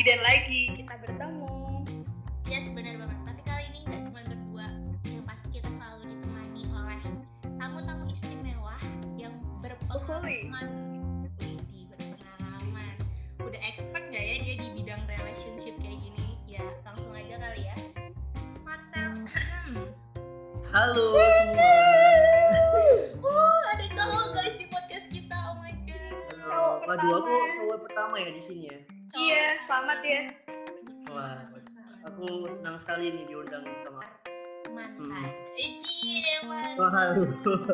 Lagi dan lagi sekali nih diundang sama. mantan. Eh, cie, mantan.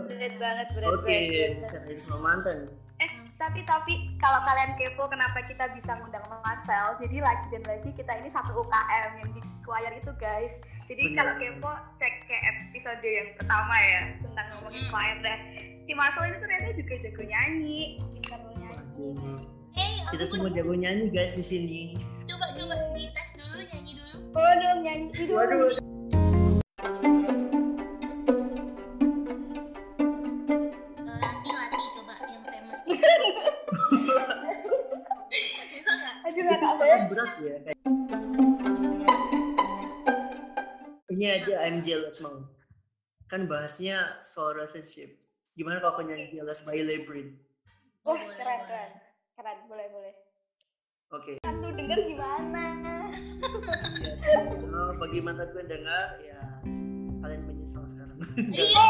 Berat banget, berat Oke, banget. cariin sama mantan. Eh, tapi tapi kalau kalian kepo kenapa kita bisa ngundang Marcel, jadi lagi dan lagi kita ini satu UKM yang di choir itu guys. Jadi Bener. kalau kepo cek ke episode yang pertama ya tentang ngomongin Hmm. choir dah. Si Marcel ini ternyata juga jago nyanyi, pintar nyanyi. Hey, Kita semua jago nyanyi guys di sini. coba coba dites Waduh, nyanyi dulu. Waduh. Eh, Lati Lati coba yang famous. Bisa nggak? Aduh, nggak tahu Kan berat ya. Ini aja I'm jealous mau. Kan bahasnya soal relationship. Gimana kalau aku nyanyi jealous by Lebrin? Oh, Wah, boleh, keren, boleh. keren. Keren, boleh, boleh. Oke. Lu denger gimana? Ya, mantanku yang dengar, ya kalian menyesal sekarang. Iya.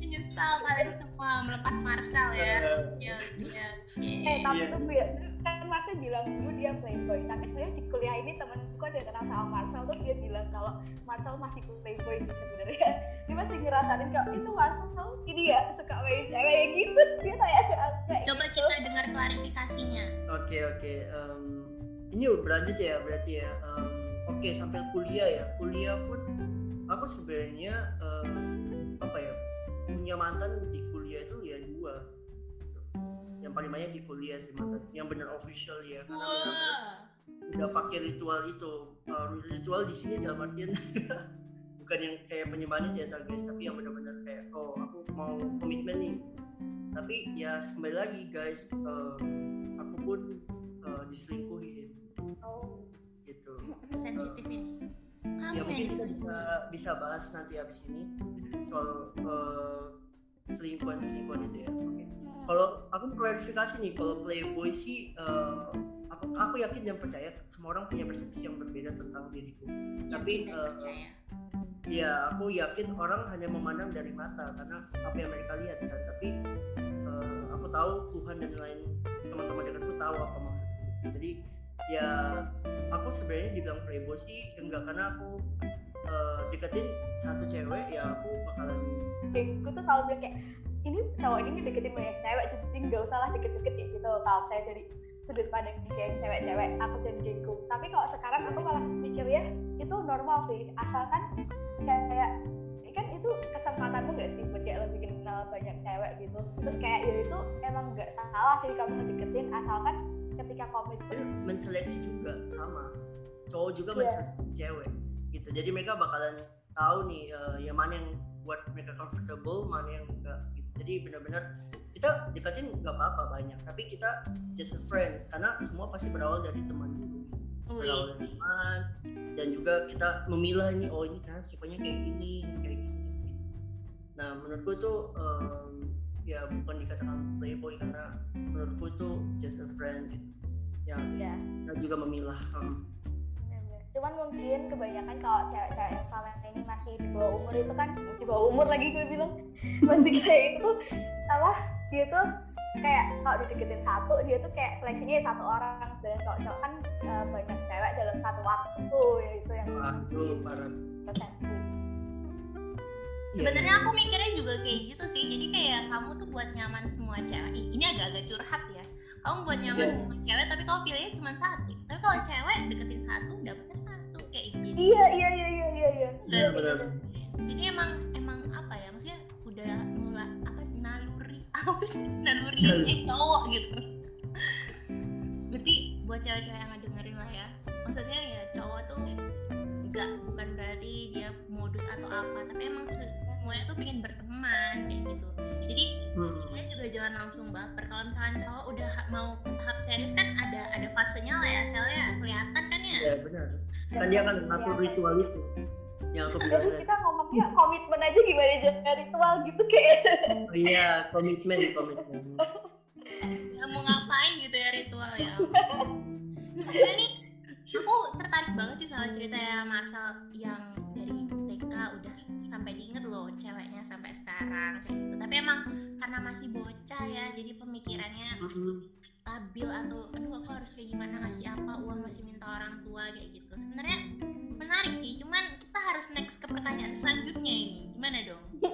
Menyesal kalian semua melepas Marcel ya. Ya, ya. Eh, tapi Iya. tunggu ya. Kan Marcel bilang dulu dia playboy. Tapi sebenarnya di kuliah ini temenku ada yang kenal sama Marcel terus dia bilang kalau Marcel masih playboy sih sebenarnya. Dia masih ngerasain kalau itu Marcel ini ya suka main cewek yang gitu. Dia tanya kayak Coba gitu. kita dengar klarifikasinya. Oke oke. em, ini berlanjut ya berarti ya. Em, oke sampai kuliah ya. Kuliah pun aku sebenarnya em, apa ya punya mantan di Yang paling banyak di kuliah sih mantan. Yang benar official ya karena benar-benar Wah. udah pakai ritual itu. Eh, ritual di sini dalam artian bukan yang kayak penyembahan teater guys, tapi yang benar-benar kayak oh aku mau komitmen nih. Tapi ya kembali lagi guys, eh, aku pun eh, diselingkuhin Oh. gitu. Sensitif ini. Kamu Ya mungkin kita bisa bisa bahas nanti abis ini soal eh, selingkuhan selingkuhan itu ya. Oke. Kalau aku mau klarifikasi nih, kalau playboy sih eh, aku aku yakin dan percaya semua orang punya persepsi yang berbeda tentang diriku. Tapi percaya. ya aku yakin orang hanya memandang dari mata karena apa yang mereka lihat kan. Tapi eh, aku tahu Tuhan dan lain teman-teman dekatku tahu apa maksudku. Jadi ya aku sebenarnya dibilang playboy sih enggak karena aku eh, deketin satu cewek ya aku bakalan Gue tuh selalu bilang kayak ini cowok ini deketin banyak cewek jadi nggak usah lah deket-deket kayak gitu. Kalau saya dari sudut pandang geng cewek-cewek aku jadi gengku. Tapi kalau sekarang aku malah mikirnya itu normal sih. Asalkan kayak kan itu kesempatanmu nggak sih buat kayak lebih kenal banyak cewek gitu. Terus kayak ya itu emang nggak salah sih kamu ngedeketin asalkan ketika komitmen menseleksi juga sama. Cowok juga Iya. menseleksi cewek gitu jadi mereka bakalan tahu nih eh, yang mana yang buat mereka comfortable mana yang enggak gitu jadi benar-benar kita deketin nggak apa-apa banyak tapi kita just a friend karena semua pasti berawal dari teman dulu gitu. berawal dari Wih. teman dan juga kita memilah ini oh ini kan sifatnya kayak gini kayak gini gitu. nah menurutku itu em, ya bukan dikatakan playboy karena menurutku itu just a friend gitu yang ya kita juga memilah em, cuman mungkin kebanyakan kalau cewek-cewek yang selama ini masih di bawah umur itu kan di bawah umur lagi gue bilang masih kayak itu apa dia tuh kayak kalau dideketin satu dia tuh kayak seleksinya ya satu orang dan kalau cowok kan eh, banyak cewek dalam satu waktu ya itu yang Iya, Sebenarnya aku mikirnya juga kayak gitu sih. Jadi kayak kamu tuh buat nyaman semua cewek. Ih, Ini agak-agak curhat ya. Kamu buat nyaman Iya. semua cewek, tapi kamu pilihnya cuma satu. Tapi kalau cewek deketin satu, dapetnya satu kayak gitu. iya iya iya iya iya iya sih. benar. Jadi emang emang apa ya? Maksudnya udah nula apa sih, naluri apa sih nalurinya cowok gitu. Berarti buat cewek-cewek yang ngedengerin lah ya. Maksudnya ya cowok tuh enggak bukan berarti dia modus atau apa, tapi emang se- semuanya tuh pengen berteman kayak gitu jadi Hmm. kalian juga jangan langsung baper kalau misalkan cowok udah mau ke tahap serius kan ada ada fasenya lah ya selnya kelihatan kan ya ya benar kan dia akan ngatur ritual itu. Yang aku bilang. Jadi kita ngomongnya komitmen aja gimana jadi ritual gitu kayak. Oh iya komitmen komitmen. Mau ngapain gitu ya ritual ya sebenarnya nih aku tertarik banget sih sama cerita ya Marcel yang dari TK udah sampai diinget loh ceweknya sampai sekarang kayak gitu. Tapi emang karena masih bocah ya jadi pemikirannya Mm-mm. Labil atau aduh aku harus kayak gimana ngasih apa uang masih minta orang tua kayak gitu. Sebenarnya menarik sih cuman kita harus next ke pertanyaan selanjutnya ini. Gimana dong?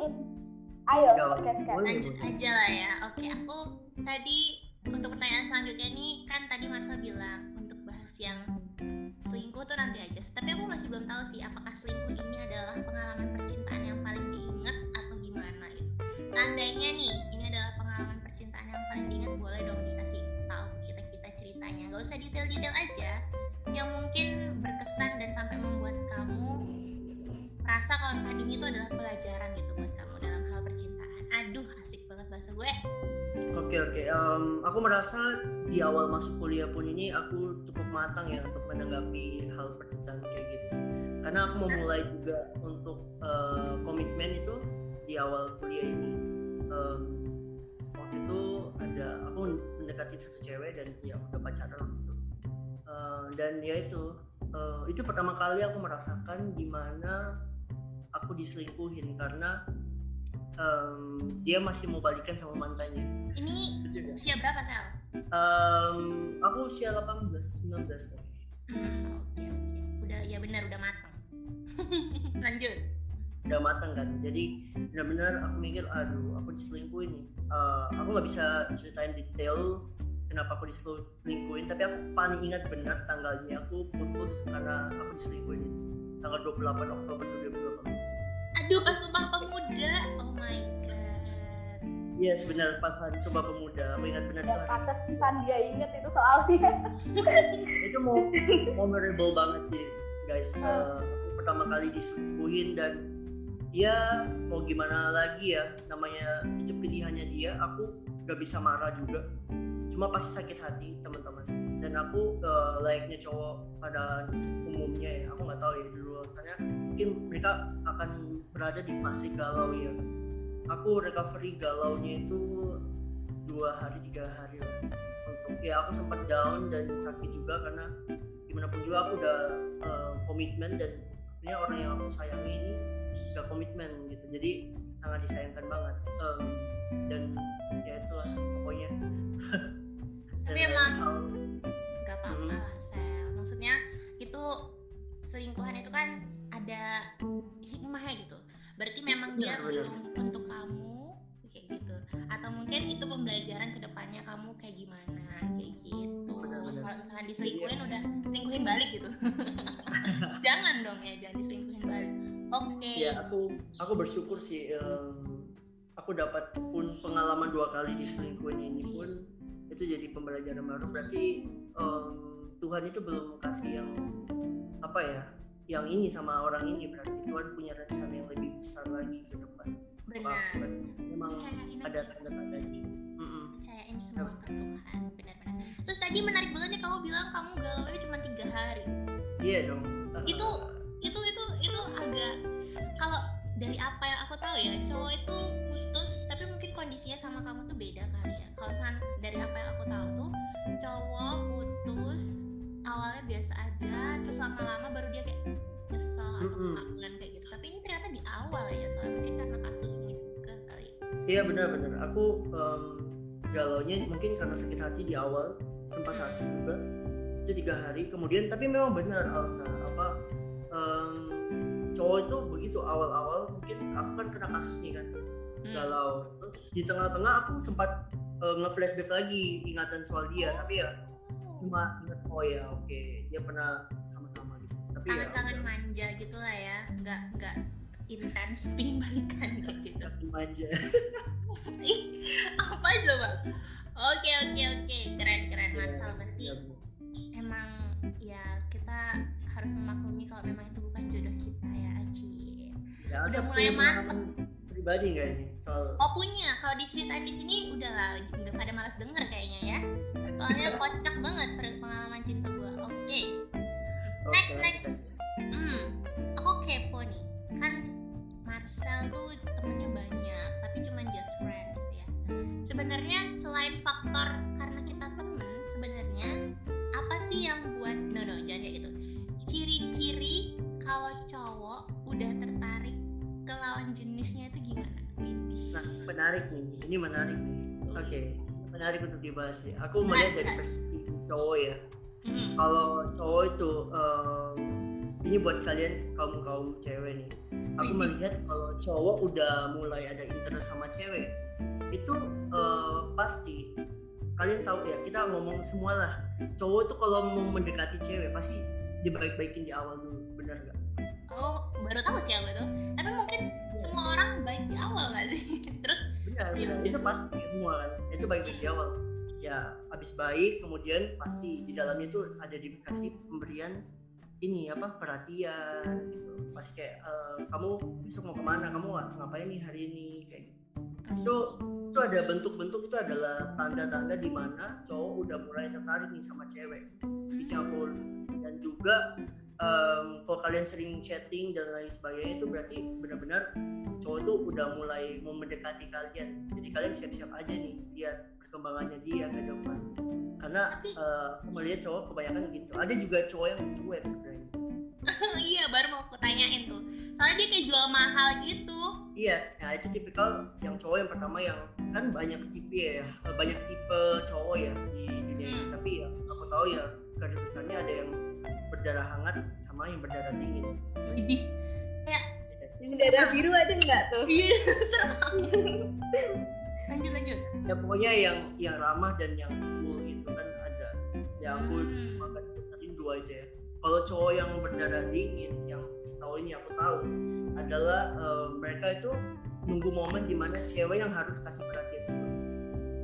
Ayo, Ya, lanjut aja lah ya. Oke aku tadi untuk pertanyaan selanjutnya ini kan tadi Marcel bilang untuk bahas yang selingkuh tuh nanti aja tapi aku masih belum tahu sih apakah selingkuh ini adalah pengalaman percintaan yang paling diingat atau gimana gitu. Seandainya nih ini adalah pengalaman percintaan yang paling diingat boleh dong ceritanya gak usah detail-detail aja yang mungkin berkesan dan sampai membuat kamu merasa kalau misalnya ini tuh adalah pelajaran gitu buat kamu dalam hal percintaan aduh asik banget bahasa gue Oke oke, Em, aku merasa di awal masuk kuliah pun ini aku cukup matang ya untuk menanggapi hal percintaan kayak gitu. Karena aku mau mulai juga untuk eh, komitmen itu di awal kuliah ini. Em, waktu itu ada aku mendekati satu cewek dan ya udah pacaran waktu itu. Eh, dan dia itu eh, itu pertama kali aku merasakan gimana aku diselingkuhin karena em, dia masih mau balikan sama mantannya. ini juga. usia berapa sel? Em, aku usia 18, 19 kan. Hmm, oke oke udah ya benar udah matang lanjut Udah matang kan. Jadi benar-benar aku mikir, aduh, aku diselingkuhin nih. Eh, aku nggak bisa ceritain detail kenapa aku diselingkuhin, tapi aku paling ingat benar tanggalnya aku putus karena aku diselingkuhin itu. Tanggal 28 Oktober 2018. aduh pas sumpah pemuda oh my god Iya, sebenarnya pas hari coba pemuda. Aku ingat benar itu hari pantesan dia inget itu soalnya. itu mau memorable banget sih guys Eh, aku pertama kali diselingkuhin dan ya mau gimana lagi ya? Namanya itu pilihannya dia aku gak bisa marah juga. Cuma pasti sakit hati teman-teman. Dan aku eh, layaknya cowok pada umumnya ya. Aku nggak tahu ya di luar mungkin mereka akan berada di fase galau ya. Aku recovery galaunya itu dua hari tiga hari lah. Untuk ya aku sempat down dan sakit juga karena gimana pun juga aku udah eh, komitmen dan akhirnya orang yang aku sayangi ini gak komitmen gitu. Jadi sangat disayangkan banget. Em, dan ya itulah pokoknya. Tapi emang- hal- gak apa-apa Hmm. lah sel. Maksudnya itu selingkuhan itu kan ada hikmahnya gitu. Berarti memang dia untuk, untuk kamu kayak gitu. Atau mungkin itu pembelajaran ke depannya kamu kayak gimana kayak gitu. Kalau misalkan diselingkuhin udah selingkuhin balik gitu. Jangan dong ya jangan diselingkuhin oke. Ya aku aku bersyukur sih em, aku dapat pun pengalaman dua kali diselingkuhin ini pun itu jadi pembelajaran baru. Berarti em, Tuhan itu belum kasih yang apa ya yang ini sama orang ini. Berarti Tuhan punya rencana yang lebih besar lagi ke depan. Benar. Memang percayain ada aja tanda-tandanya. Mm-mm. percayain semua ke Tuhan benar-benar. Terus tadi menarik banget nih kamu bilang kamu galau cuma tiga hari. Iya dong. Itu itu itu itu agak kalau dari apa yang aku tahu ya cowok itu putus tapi mungkin kondisinya sama kamu tuh beda kali ya. Kalau kan dari apa yang aku tahu tuh cowok putus awalnya biasa aja terus lama-lama baru dia kayak nyesel atau kangen kayak gitu. Tapi ini ternyata di awal ya soalnya mungkin karena kasusmu juga kali Iya benar-benar. Aku em, galaunya mungkin karena sakit hati di awal sempat sakit juga itu tiga hari. Kemudian tapi memang benar Alsa apa em, cowok itu begitu awal-awal mungkin. Aku kan kena kasus nih kan. Hmm. galau. Terus di tengah-tengah aku sempat eh, nge-flashback lagi ingatan soal dia. Tapi ya cuma ingat oh ya oke dia pernah sama-sama gitu. Tapi ya tangan-tangan manja gitu lah ya. Nggak nggak intens pingin balikan kayak gitu. manja. Apa coba oke oke oke. Keren keren Marcel berarti Iya, emang ya kita harus memaklumi kalau memang itu ya Udah mulai pengalaman- pribadi nggak ini? Soal oh punya. Kalau diceritain di sini udah lah udah pada malas denger kayaknya ya. Soalnya kocak banget pengalaman cinta gue oke. Okay. next next. Hmm. Aku kepo nih. Kan Marcel tuh temennya banyak tapi cuma just friend gitu ya. Sebenarnya selain faktor menarik nih. Ini menarik nih. Ui. Oke, menarik untuk dibahas ya. Aku melihat dari perspektif cowok ya. Hmm. Kalau cowok itu em, ini buat kalian kaum kaum cewek nih. Aku Widih. melihat kalau cowok udah mulai ada interest sama cewek, itu eh, pasti kalian tahu ya. Kita ngomong semua lah. Cowok itu kalau mau mendekati cewek pasti dibaik-baikin di awal dulu, bener gak? oh baru tahu sih aku itu tapi mungkin awal nggak sih? Terus benar Iya, benar. iya. itu pasti semua kan. Itu baik-baik di awal. Ya habis baik kemudian pasti di dalamnya itu ada dikasih pemberian ini apa perhatian gitu. Pasti kayak eh, kamu besok mau ke mana? Kamu nga- ngapain nih hari ini? Kayak gitu. Itu itu ada bentuk-bentuk itu adalah tanda-tanda di mana cowok udah mulai tertarik nih sama cewek. Dicampur dan juga em, kalau kalian sering chatting dan lain sebagainya itu berarti benar-benar cowok tuh udah mulai mau mendekati kalian. Jadi kalian siap-siap aja nih lihat perkembangannya dia ke depan karena Tapi- aku melihat cowok kebanyakan gitu. Ada juga cowok yang cuek sebenarnya. Iya baru mau aku tanyain tuh. Soalnya dia kayak jual mahal gitu. Iya nah itu tipikal yang cowok yang pertama yang kan banyak tipe ya banyak tipe cowok ya di dunia ini. Hmm. tapi ya aku tahu ya garis besarnya ada yang berdarah hangat sama yang berdarah dingin. Widih kayak Yang darah biru ada nggak tuh? iya serem. Lanjut lanjut. Ya pokoknya yang yang ramah dan yang cool gitu kan ada. Ya aku Hmm. makan dua itu ya. Kalau cowok yang berdarah dingin yang setahu ini aku tahu adalah eh, mereka itu nunggu momen di mana cewek yang harus kasih perhatian.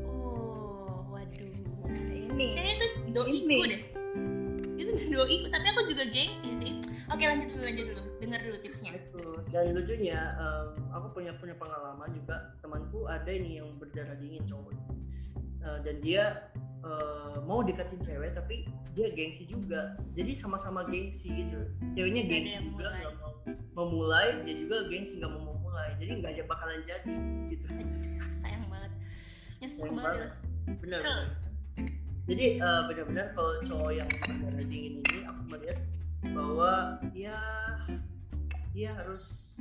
Oh waduh. Ini. kayaknya itu doiku Ini. deh doiku tapi aku juga gengsi sih. Oke lanjut dulu lanjut dulu. Dengar dulu tipsnya. Dan lucunya em, aku punya punya pengalaman juga. Temanku ada ini yang berdarah dingin cowok. Eh, dan dia eh, mau deketin cewek tapi dia gengsi juga. Jadi sama-sama gengsi gitu. Ceweknya gengsi juga nggak mau memulai. Dia juga gengsi nggak mau memulai. Jadi nggak aja bakalan jadi gitu. Sayang banget. Sayang banget benar terus jadi eh, benar-benar kalau cowok yang berdarah dingin ini aku melihat bahwa ya dia harus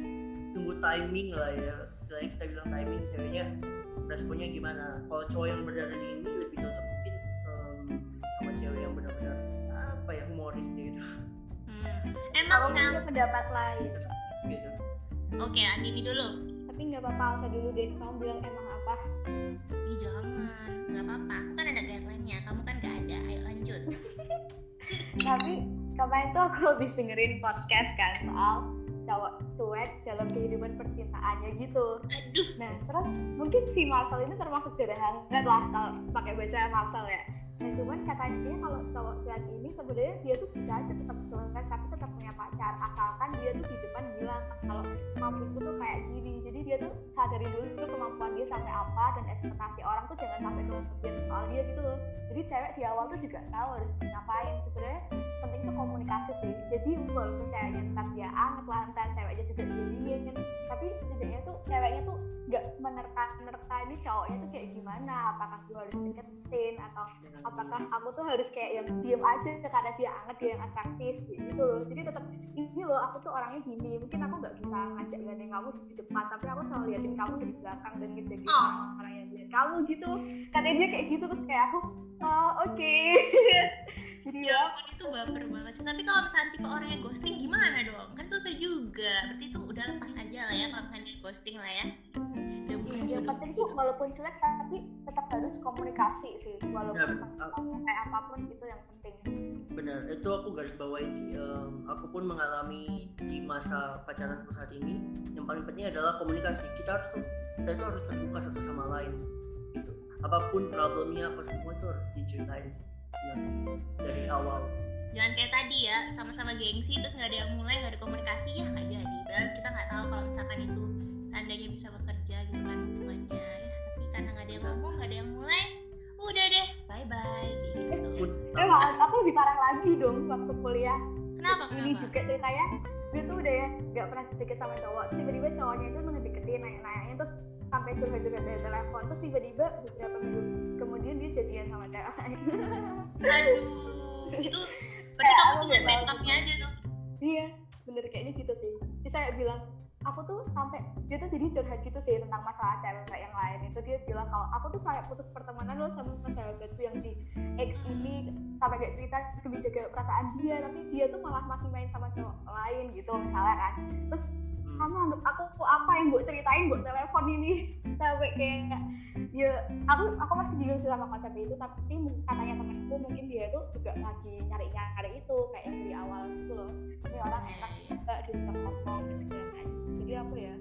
tunggu timing lah ya. Setelah kita bilang timing ceweknya responnya gimana. Kalau cowok yang berdarah dingin ini lebih cocok mungkin em, sama cewek yang benar-benar apa ya humoris gitu. Hmm. emang punya pendapat lain. gitu oke Andini dulu Tapi nggak apa-apa, Alsa dulu deh. Kamu bilang emang apa? Ih jangan, nggak apa-apa. Aku kan ada guideline-nya, kamu kan nggak ada. Ayo lanjut. Tapi kemarin tuh aku habis dengerin podcast kan soal cowok cuek dalam kehidupan percintaannya gitu. Aduh, Nah, terus mungkin si Marcel ini termasuk hangat lah kalau pakai bahasa Marcel ya. Nah, cuman katanya kalau cowok cuek ini sebenarnya dia tuh bisa aja tetap cuek tapi tetap punya pacar asalkan dia tuh di depan bilang kalau mampuku tuh kayak gini. Jadi dia tuh sadari dulu tuh kemampuan dia sampai apa dan ekspektasi orang tuh jangan sampai kemudian soal dia gitu loh. Jadi cewek di awal tuh juga tahu harus ngapain. Sebenarnya penting tuh komunikasi sih. Jadi walaupun ceweknya ntar dia anget lah ntar ceweknya juga dingin tapi setidaknya tuh ceweknya tuh nggak menerka-nerka ini cowoknya tuh kayak gimana apakah gue harus deketin atau apakah aku tuh harus kayak yang diem aja karena dia anget dia yang atraktif gitu loh jadi tetap ini loh aku tuh orangnya gini mungkin aku nggak bisa ngajak gandeng kamu di depan tapi aku selalu liatin kamu dari belakang dan ngejagain Oh. orang yang lihat kamu gitu katanya dia kayak gitu terus kayak aku oh oke jadi ya ya itu baper banget sih. Tapi kalau misalnya tipe orangnya ghosting gimana dong? Kan susah juga. Berarti itu udah lepas aja lah ya kalau misalnya ghosting lah ya. Bukan yang penting tuh walaupun cuek tapi tetap harus komunikasi sih. Walaupun kayak apa pun itu yang penting. Benar. Itu aku garis bawahi. Em, aku pun mengalami di masa pacaranku saat ini yang paling penting adalah komunikasi. Kita harus tuh kita itu harus terbuka satu sama lain gitu. Apa pun problemnya apa semua itu harus diceritain sih Benar. dari awal. Jangan kayak tadi ya, sama-sama gengsi terus nggak ada yang mulai, nggak ada komunikasi ya nggak jadi. Padahal kita nggak tahu kalau misalkan itu seandainya bisa bekerja gitu kan hubungannya ya. Tapi karena nggak ada yang ngomong nggak ada yang mulai udah deh bye bye gitu. Eh maaf aku lebih parah lagi dong waktu kuliah. Kenapa ini kenapa? juga ceritanya gue tuh udah ya nggak pernah deket sama cowok. Tiba-tiba cowoknya itu ngedeketin nanya-nanya terus sampai curhat-curhat dari telepon. Terus tiba-tiba beberapa minggu kemudian dia jadian sama cewek lain aduh itu berarti kamu nggak tahu backupnya aja tuh. Iya bener kayaknya gitu sih. Terus saya bilang aku tuh sampai dia tuh jadi curhat gitu sih tentang masalah cewek yang lain. Itu dia bilang kalau aku tuh sampai putus pertemanan loh sama sahabatku yang di X ini sampai kayak cerita demi jaga perasaan dia. Tapi dia tuh malah masih main sama cowok lain gitu misalnya kan. Terus Hmm. Kamu anggap aku apa yang gue ceritain gue telepon ini? Sampai kayak ya aku aku masih bingung sih sama konsep itu tapi katanya temanku mungkin dia tuh juga lagi nyari nyari itu kayak yang di awal gitu loh. Ini orang enak juga dia bisa ngomong gitu kan. Jadi aku ya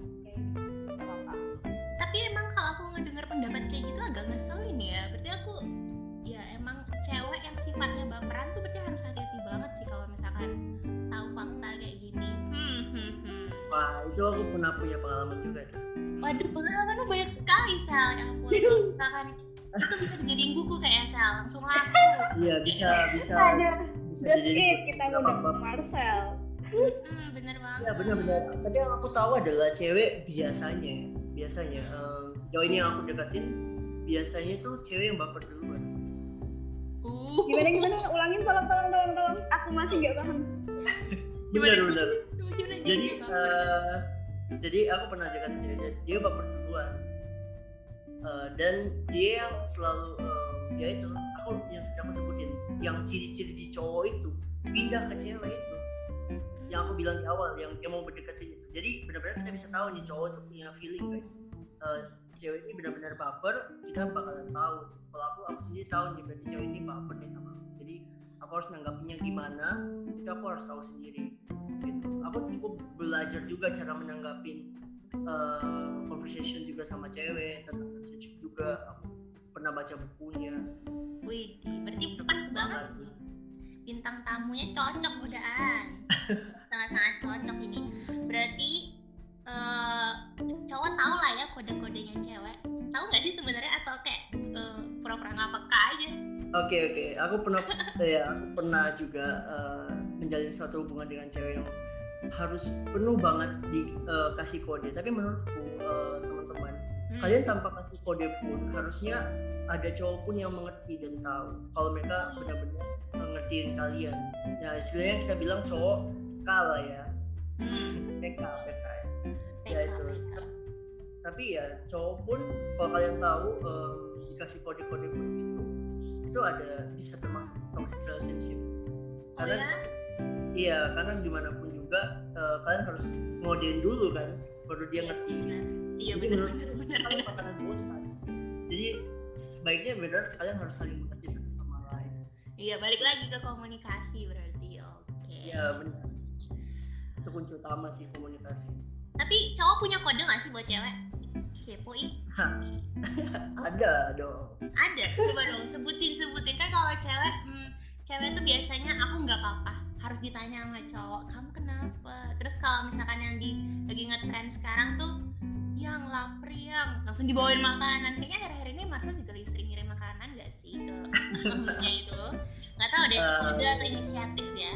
tapi emang kalau aku ngedenger pendapat kayak gitu agak ngeselin ya. Berarti aku ya emang cewek yang sifatnya baperan tuh berarti harus hati-hati banget sih kalau misalkan Wah, itu aku pernah punya pengalaman juga tuh. waduh pengalaman lu banyak sekali sel yang aku tuh misalkan itu bisa dijadiin buku kayak sel langsung laku Iya, bisa bisa. Aja. Bisa jadi it kita apa-apa. Marcel hmm, bener banget. Iya benar-benar. Tapi yang aku tahu adalah cewek biasanya, biasanya eh, jauh ini yang aku deketin biasanya tuh cewek yang baper duluan. uh. Gimana gimana? Ulangin tolong tolong tolong tolong. Aku masih nggak paham. Gimana? Benar-benar. Jadi eh, jadi aku pernah deketin cewek dia baper duluan. Eh, dan dia yang selalu eh, ya itu aku yang sedang aku sebutin yang ciri-ciri di cowok itu pindah ke cewek itu. Yang aku bilang di awal yang dia mau berdekatin itu. Jadi benar-benar kita bisa tahu nih cowok itu punya feeling guys. Eh, cewek ini benar-benar baper kita bakalan tahu. Kalau aku aku sendiri tahu nih berarti cewek ini baper nih sama aku. Jadi aku harus nanggapinnya gimana itu aku harus tahu sendiri aku cukup belajar juga cara menanggapin eh, conversation juga sama cewek tentang relationship juga aku pernah baca bukunya Wih, berarti pas banget tuh. Bintang tamunya cocok udahan. Sangat-sangat cocok ini. Berarti eh cowok tahu lah ya kode-kodenya cewek. Tahu nggak sih sebenarnya atau kayak eh, pura-pura nggak peka aja? Oke oke, aku pernah ya aku pernah juga eh, menjalin suatu hubungan dengan cewek yang harus penuh banget dikasih kode. Tapi menurutku eh, teman-teman, Hmm. kalian tanpa kasih kode pun harusnya ada cowok pun yang mengerti dan tahu kalau mereka benar-benar mengertiin kalian. Ya istilahnya kita bilang cowok kalah ya, Hmm. PK PK ya. Ya, itu. Tapi ya cowok pun kalau kalian tahu em, dikasih kode-kode pun itu itu ada bisa termasuk toxic relationship. Oh Karena ya? Iya, karena gimana pun juga eh, kalian harus ngodein dulu kan, baru dia ngerti. Iya benar bosan. Jadi sebaiknya benar kalian harus saling mengerti satu sama lain. Iya balik lagi ke komunikasi berarti. Oke. Iya benar. Itu kunci utama sih komunikasi. Tapi cowok punya kode nggak sih buat cewek? Kepo ih. Ada dong. Ada, coba dong sebutin sebutin kan kalau cewek, hmm, cewek tuh biasanya aku nggak apa-apa harus ditanya sama cowok kamu kenapa terus kalau misalkan yang di lagi ngetren sekarang tuh yang lapar yang langsung dibawain makanan kayaknya akhir-akhir ini Marcel juga lagi sering ngirim makanan gak sih ke temennya itu nggak tahu deh itu kode atau inisiatif ya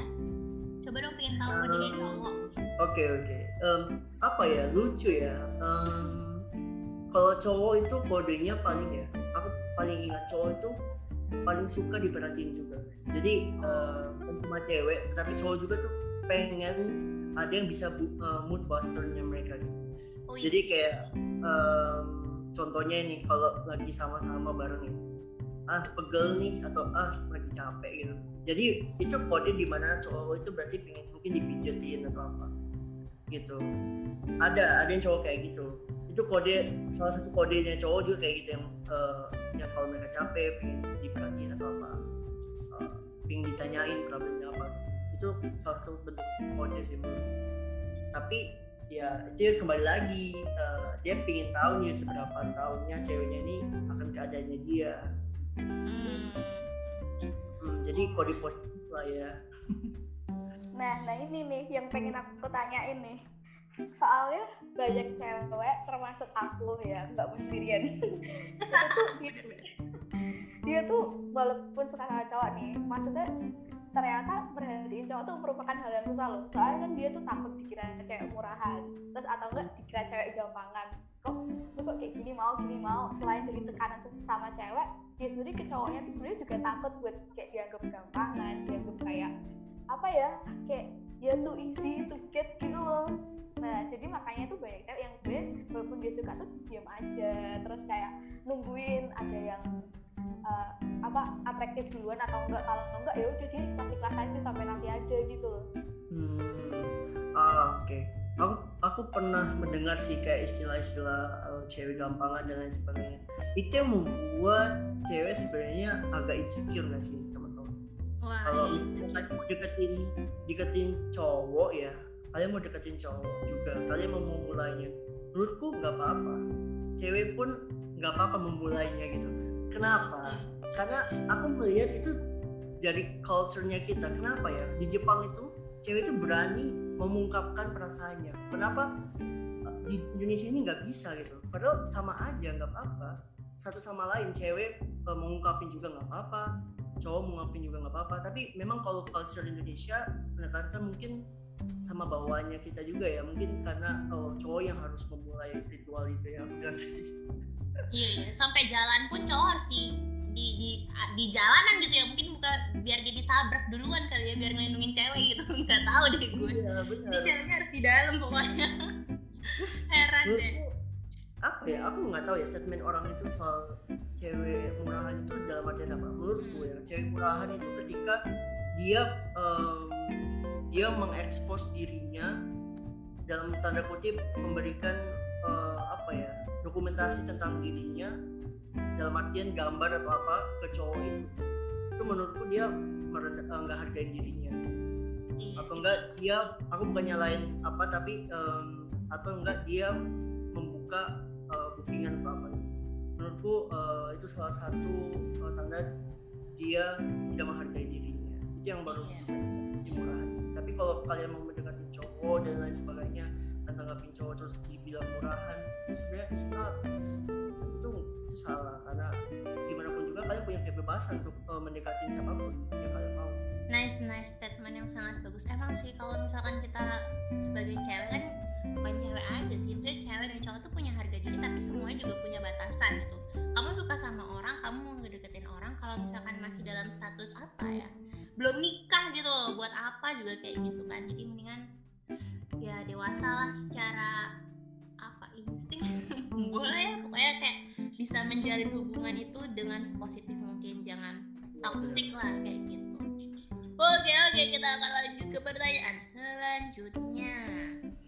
coba dong pengen tahu kodenya cowok Oke oke. Em, apa ya lucu ya. Em, kalau cowok itu kodenya paling ya. Aku paling ingat cowok itu paling suka diperhatiin juga. Jadi eh, bukan cuma cewek, tapi cowok juga tuh pengen ada yang bisa bu- eh, mood busternya mereka gitu. oh iya Jadi kayak em, contohnya ini kalau lagi sama-sama bareng nih, ah pegel nih atau ah lagi capek gitu. Jadi itu kode di mana cowok itu berarti pengen mungkin dipijetin atau apa gitu. Ada ada yang cowok kayak gitu. Itu kode salah satu kodenya cowok juga kayak gitu yang eh, yang kalau mereka capek pengen diperhatiin atau apa, eh, pengen ditanyain problemnya apa. Itu salah satu bentuk kode sih tapi ya itu kembali lagi eh, dia pengen tahu nih seberapa tahunnya ceweknya ini akan keadaannya dia Hmm. Hmm, jadi kode positif lah ya nah nah ini nih yang pengen aku tanyain nih soalnya banyak cewek termasuk aku ya nggak sendirian. Itu tuh dia, dia tuh walaupun suka sama cowok nih maksudnya ternyata perhatiin cowok tuh merupakan hal yang susah loh. Soalnya kan dia tuh takut dikira cewek murahan terus atau enggak dikira cewek gampangan. Kok lu kok kayak gini mau gini mau? Selain dari tekanan sama cewek dia sendiri ke cowoknya tuh sebenarnya juga takut buat kayak dianggap gampangan dianggap kayak apa ya kayak dia tuh easy to get gitu loh. Nah jadi makanya tuh banyak cewek yang sebenarnya walaupun dia suka tuh diam aja. Terus kayak nungguin ada yang uh, apa atraktif duluan atau enggak. Kalau enggak ya udah dia masih kelas aja sampai nanti aja gitu loh. Hmm. Ah, oke. Okay. aku aku pernah mendengar sih kayak istilah-istilah uh, cewek gampangan dan lain sebagainya. Itu yang membuat cewek sebenarnya agak insecure gak sih kalau misalkan mau deketin deketin cowok ya kalian mau deketin cowok juga kalian mau memulainya. Menurutku nggak apa-apa. Cewek pun nggak apa-apa memulainya gitu. Kenapa? Karena aku melihat itu dari culture-nya kita. Kenapa ya? Di Jepang itu cewek itu berani mengungkapkan perasaannya. Kenapa? Di Indonesia ini nggak bisa gitu. Padahal sama aja nggak apa-apa. Satu sama lain cewek e, mengungkapin juga nggak apa-apa cowok mengungkapin juga nggak apa-apa. Tapi memang kalau culture Indonesia menekankan mungkin sama bawaannya kita juga ya. Mungkin karena oh, cowok yang harus memulai ritual itu ya iya, iya. Sampai jalan pun cowok harus di di di di jalanan gitu ya. Mungkin bukan biar dia ditabrak duluan kali ya biar ngelindungin cewek gitu. Nggak tahu deh gue. Iya, ini ceweknya harus di dalam pokoknya. Heran deh apa ya aku nggak tahu ya statement orang itu soal cewek murahan itu dalam artian apa. Menurutku ya cewek murahan itu ketika dia um, dia mengekspos dirinya dalam tanda kutip memberikan uh, apa ya dokumentasi tentang dirinya dalam artian gambar atau apa ke cowok itu. Itu menurutku dia eh, nggak hargai dirinya. Iya. atau enggak dia aku bukan nyalain apa tapi um, atau enggak dia membuka uh, bookingan atau apa menurutku uh, itu salah satu uh, tanda dia tidak menghargai dirinya. Itu yang baru iya. bisa dimurahan sih. Tapi kalau kalian mau mendekati cowok dan lain sebagainya tanggapin cowok terus dibilang murahan itu sebenarnya it's not itu itu salah. Karena gimana pun juga kalian punya kebebasan untuk uh, mendekati siapa pun yang kalian mau. Nice nice statement yang sangat bagus. Emang sih kalau misalkan kita sebagai cewek kan bukan cewek aja sih sebenarnya cewek dan cowok tuh punya harga diri tapi semuanya juga punya batasan gitu. Kamu suka sama orang kamu mau ngedeketin orang kalau misalkan masih dalam status apa ya belum nikah gitu loh buat apa juga kayak gitu kan. Jadi mendingan ya dewasa lah secara apa insting. Boleh ya pokoknya kayak bisa menjalin hubungan itu dengan sepositif mungkin jangan toxic lah kayak gitu. Oke oke kita akan lanjut ke pertanyaan selanjutnya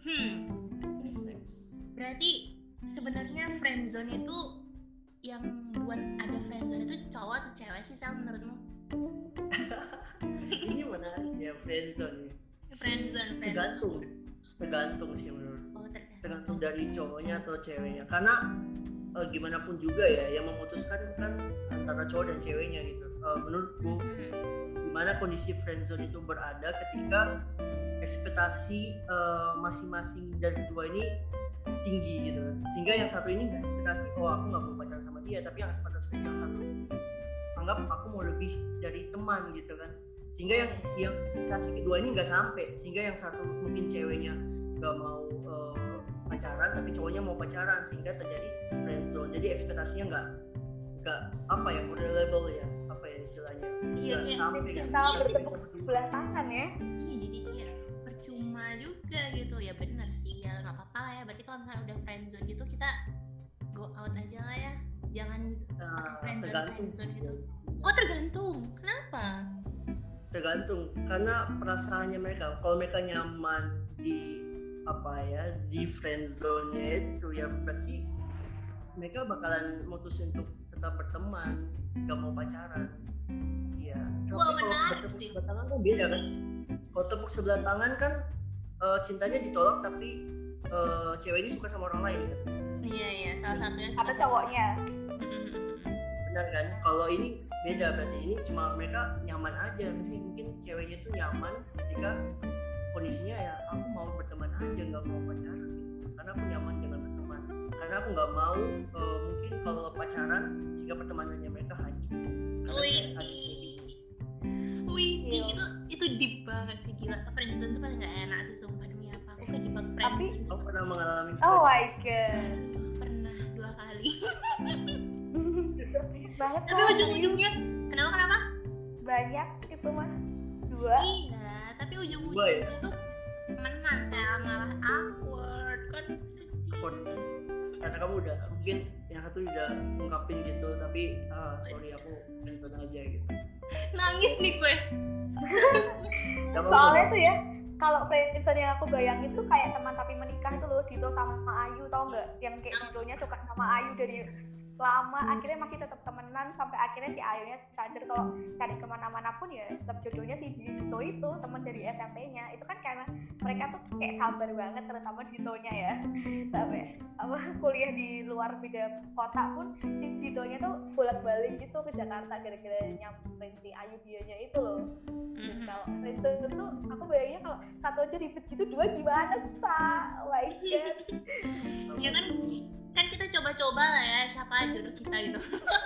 hmm. Berarti sebenarnya friendzone itu yang buat ada friendzone itu cowok atau cewek sih sel menurutmu? Ini menarik ya friendzone friendzone friendzone tergantung. tergantung sih menurut. Oh, tergantung. tergantung dari cowoknya atau ceweknya. Karena uh, gimana pun juga ya yang memutuskan kan antara cowok dan ceweknya gitu. Uh, menurutku hmm. gimana kondisi friendzone itu berada ketika ekspektasi uh, masing-masing dari kedua ini tinggi gitu. Sehingga yang satu ini nggak ekspektasi oh aku nggak mau pacaran sama dia tapi yang ekspektasi yang satu anggap aku mau lebih dari teman gitu kan. Sehingga yang yang ekspektasi kedua ini nggak sampai. Sehingga yang satu mungkin ceweknya nggak mau uh, pacaran tapi cowoknya mau pacaran sehingga terjadi friendzone jadi ekspektasinya nggak nggak apa ya level ya apa ya istilahnya. Iya kayak sampai kita bertepuk sebelah tangan ya. iya percuma juga gitu. Ya benar sih ya nggak apa-apa lah ya. Berarti kalau misalnya udah friendzone gitu kita go out aja lah ya. Jangan pakai friendzone friendzone gitu. Oh tergantung. Kenapa? Tergantung. Karena perasaannya mereka. Kalau mereka nyaman di apa ya di friendzone itu ya pasti mereka bakalan mutusin untuk tetap berteman. Gak mau pacaran. Iya. Tapi kalau bertepuk sebelah tangan kan beda kan kalau tepuk sebelah tangan kan uh, cintanya ditolak tapi uh, cewek ini suka sama orang lain kan? Iya iya salah satunya atau cowoknya. Benar kan? Kalau ini beda berarti ini cuma mereka nyaman aja. Mesti mungkin ceweknya itu nyaman ketika kondisinya ya aku mau berteman aja nggak mau pacaran. Gitu karena aku nyaman dengan berteman. Karena aku nggak mau uh, mungkin kalau pacaran sehingga pertemanannya mereka hancur. Wih, wih, itu itu deep banget sih gila. Friendzone tuh paling gak enak sih sumpah demi apa. Aku kejebak friendzone. Tapi, aku pernah mengalami. Oh my god. Pernah dua kali. banget. Tapi ujung-ujungnya, kenapa kenapa? Banyak itu mah dua. Iya, tapi ujung-ujungnya ya? tuh menang saya malah awkward kan Awkward. Karena kamu udah mungkin yang satu udah ngungkapin gitu tapi ah, sorry aku nonton aja gitu. Nangis nih gue. Soalnya tuh ya kalau friendzone yang aku bayangin tuh kayak teman tapi menikah itu loh Dito sama Ayu tau nggak? Yang kayak Ditonya suka sama Ayu dari lama akhirnya masih tetap temenan sampai akhirnya si Ayunya sadar kalau cari ke mana-mana pun ya tetap jodohnya si Dito itu teman dari SMP-nya itu kan karena mereka tuh kayak sabar banget terutama Ditonya ya. Sampai apa kuliah di luar beda kota pun si Ditonya tuh bolak-balik gitu ke Jakarta gara-gara nyamperin si Ayu dianya itu loh. Mm-hmm. kalau itu tuh aku bayangnya kalau satu aja ribet gitu dua gimana sa like ya kan kan kita coba-coba lah ya siapa jodoh kita gitu.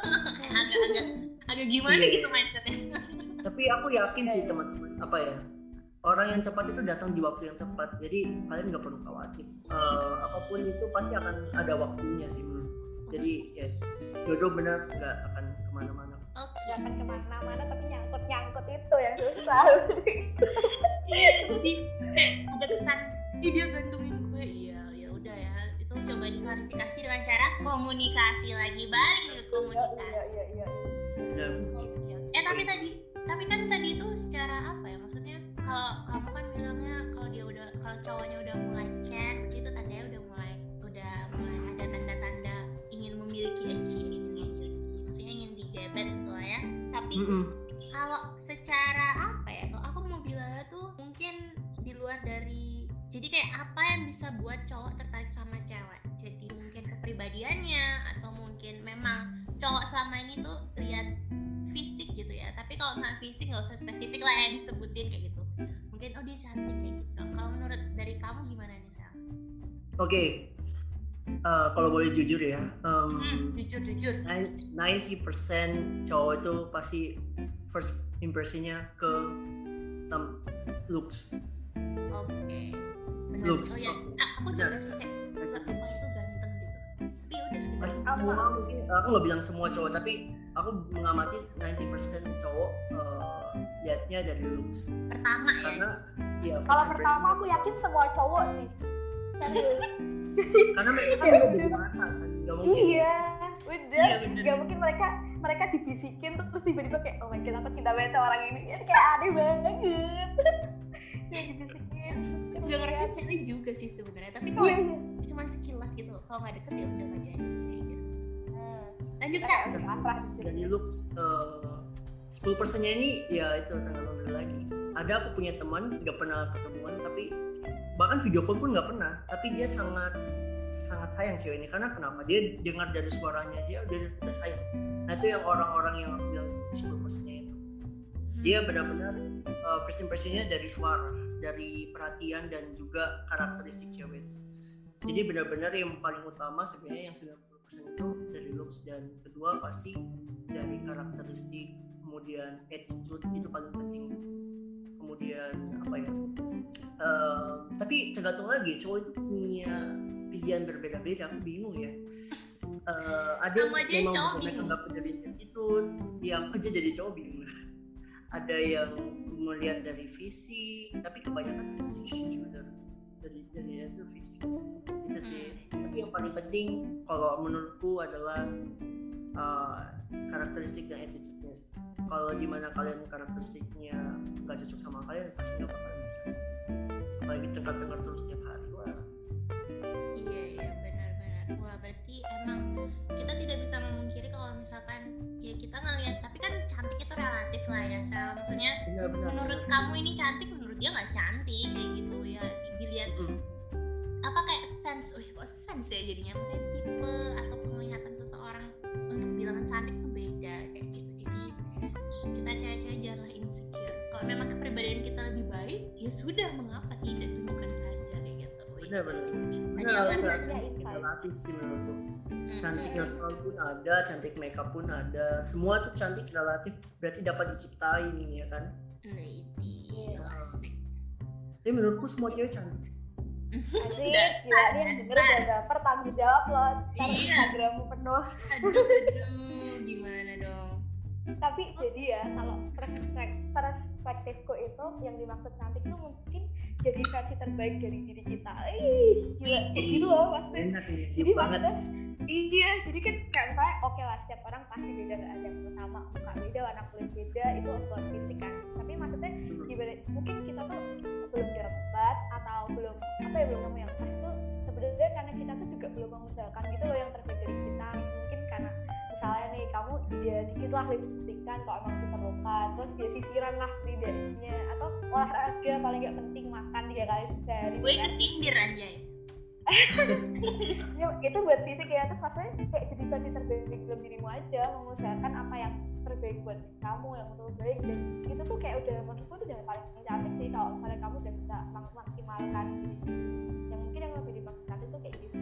Agak-agak agak gimana yeah. gitu mindsetnya? Tapi aku yakin sih teman-teman apa ya orang yang cepat itu datang di waktu yang tepat. Jadi kalian nggak perlu khawatir. Uh, apa pun itu pasti akan ada waktunya sih jadi ya jodoh benar nggak akan ke mana-mana. Oke, okay. akan ke mana-mana tapi nyangkut-nyangkut itu yang susah. Iya, jadi kayak ada kesan, dia gantungin iya coba diklarifikasi dengan cara komunikasi lagi balik ke komunikasi. Iya, iya, iya. iya. Eh tapi tadi tapi kan tadi itu secara apa ya maksudnya kalau kamu kan bilangnya kalau dia udah kalau cowoknya udah mulai care itu tandanya udah mulai udah mulai ada tanda-tanda ingin memiliki aja ingin memiliki maksudnya ingin digebet gitu lah ya tapi mm -hmm. kalau secara apa ya kalau aku mau bilangnya tuh mungkin di luar dari jadi kayak apa yang bisa buat cowok tertarik sama cewek? Jadi mungkin kepribadiannya atau mungkin memang cowok selama ini tuh lihat fisik gitu ya. Tapi kalau nggak fisik nggak usah spesifik lah yang disebutin kayak gitu. Mungkin oh dia cantik kayak gitu dong. Kalau menurut dari kamu gimana nih Sel? Oke. Okay. uh, kalau boleh jujur ya um, hmm, jujur jujur. 90% cowok itu pasti first impressionnya ke looks. Oke. okay looks. Oh ya aku juga sih kayak looks tuh ganteng gitu. Tapi udah sekedar semua mungkin aku nggak bilang semua cowok tapi aku mengamati 90% cowok uh, liatnya dari looks. Pertama ya? Karena ya kalau pertama aku yakin semua cowok sih. Karena mereka kan udah dari mata kan? Nggak mungkin iya udah iya, nggak mungkin mereka mereka dibisikin terus tiba-tiba kayak oh my god aku cinta banget sama orang ini. Ya kayak aneh banget. Ya dibisikin juga ngerasa cewek juga sih sebenarnya. Tapi kalau yeah. Iya. cuma sekilas gitu kalau nggak deket ya udah nggak jadi gitu hmm. lanjut sih dari looks uh, sepuluh persennya ini ya itu tanggal laundry lagi. Ada aku punya teman nggak pernah ketemuan tapi bahkan video call pun nggak pernah. Tapi dia sangat sangat sayang cewek ini. Karena kenapa? Dia dengar dari suaranya dia udah udah sayang. Nah itu yang orang-orang yang aku bilang sepuluh persennya itu. Dia hmm. benar-benar uh, first impressionnya dari suara dari perhatian dan juga karakteristik cewek jadi benar-benar yang paling utama sebenarnya yang 90% itu dari looks dan kedua pasti dari karakteristik kemudian attitude itu paling penting kemudian apa ya uh, tapi tergantung lagi cowok itu punya pilihan berbeda-beda aku bingung ya. Uh, ada yang memang mereka nggak punya itu yang aja jadi cowok bingung. Ada yang melihat dari visi tapi kebanyakan fisik juga. Dari dari itu itu hmm. tapi yang paling penting kalau menurutku adalah uh, karakteristik dan attitude-nya. Kalau di mana kalian karakteristiknya nggak cocok sama kalian pasti nggak bakal bisa apalagi tengkar-tengkar terus tiap hari. Wah. Iya iya benar-benar wah berarti emang kita tidak bisa misalkan ya kita ngelihat tapi kan cantik itu relatif lah ya Sel. Maksudnya benar, benar, menurut benar. kamu ini cantik menurut dia nggak cantik kayak gitu ya dilihat. Hmm. apa kayak sense oh kok sense ya jadinya? Maksudnya tipe atau penglihatan seseorang untuk bilangan cantik itu beda kayak gitu. Jadi kita cewek-cewek janganlah insecure. Kalau memang kepribadian kita lebih baik ya sudah mengapa tidak? Tunjukkan saja kayak gitu. Benar benar. Benar relatif relatif sih menurutku cantik natural pun ada cantik makeup pun ada. Semua tuh cantik relatif berarti dapat diciptain ya kan? Nah, itu Iya. asik. tapi menurutku semua cewek cantik. Asik, Dasar, gila nih yang denger udah tanggung jawab loh Ntar Iya. Instagrammu penuh. Aduh, aduh, gimana dong? Tapi jadi ya kalau perspek- perspektifku itu yang dimaksud cantik tuh mungkin jadi versi terbaik dari diri kita. Ih, gila, kayak gitu loh maksudnya. Jadi maksudnya Iya, jadi kan kayak misalnya oke lah setiap orang pasti beda ada yang sama muka beda, warna kulit beda itu buat fisik kan. Tapi maksudnya gimana? Mungkin kita tuh belum dapat atau belum apa ya belum nemu yang pas tuh sebenarnya karena kita tuh juga belum mengusahakan gitu loh yang terbaik dari kita. Mungkin karena misalnya nih kamu ya dikit lah lipstick kan kalau emang diperlukan terus ya sisiran lah setidaknya atau olahraga paling gak penting makan tiga kali sehari Gue kan. kesindir anjay. ya, itu buat fisik ya terus maksudnya kayak jadi versi terbaik dalam dirimu aja mengusahakan apa yang terbaik buat kamu yang terbaik dan itu tuh kayak udah menurutku tuh udah paling cantik sih kalau misalnya kamu udah bisa mak- maksimalkan yang mungkin yang lebih dimaksud cantik tuh kayak gitu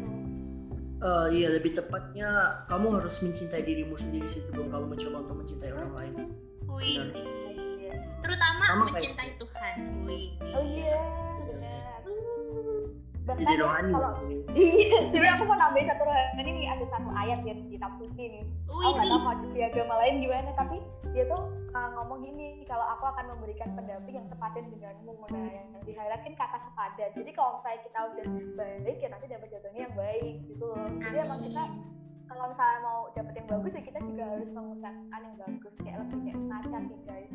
Eh, iya lebih tepatnya kamu harus mencintai dirimu sendiri sebelum kamu mencoba untuk mencintai orang lain Wih. Iya. terutama Sama kayak- mencintai Tuhan. Wih. oh iya benar bahkan jadi ya, rohani. kalau iya sebenarnya aku mau nambahin satu rohani nih ada satu ayat di kitab suci nih aku nggak di. tahu kalau di agama lain gimana tapi dia tuh uh, ngomong gini kalau aku akan memberikan pendamping yang sepadan denganmu nah yang diharapkan kata sepadan. Jadi kalau misalnya kita udah baik ya nanti dapat jatuhnya yang baik gitu loh. Jadi emang kita kalau misalnya mau dapet yang bagus ya kita juga harus mengusahakan yang bagus. Kayak lebih kayak ngaca sih guys.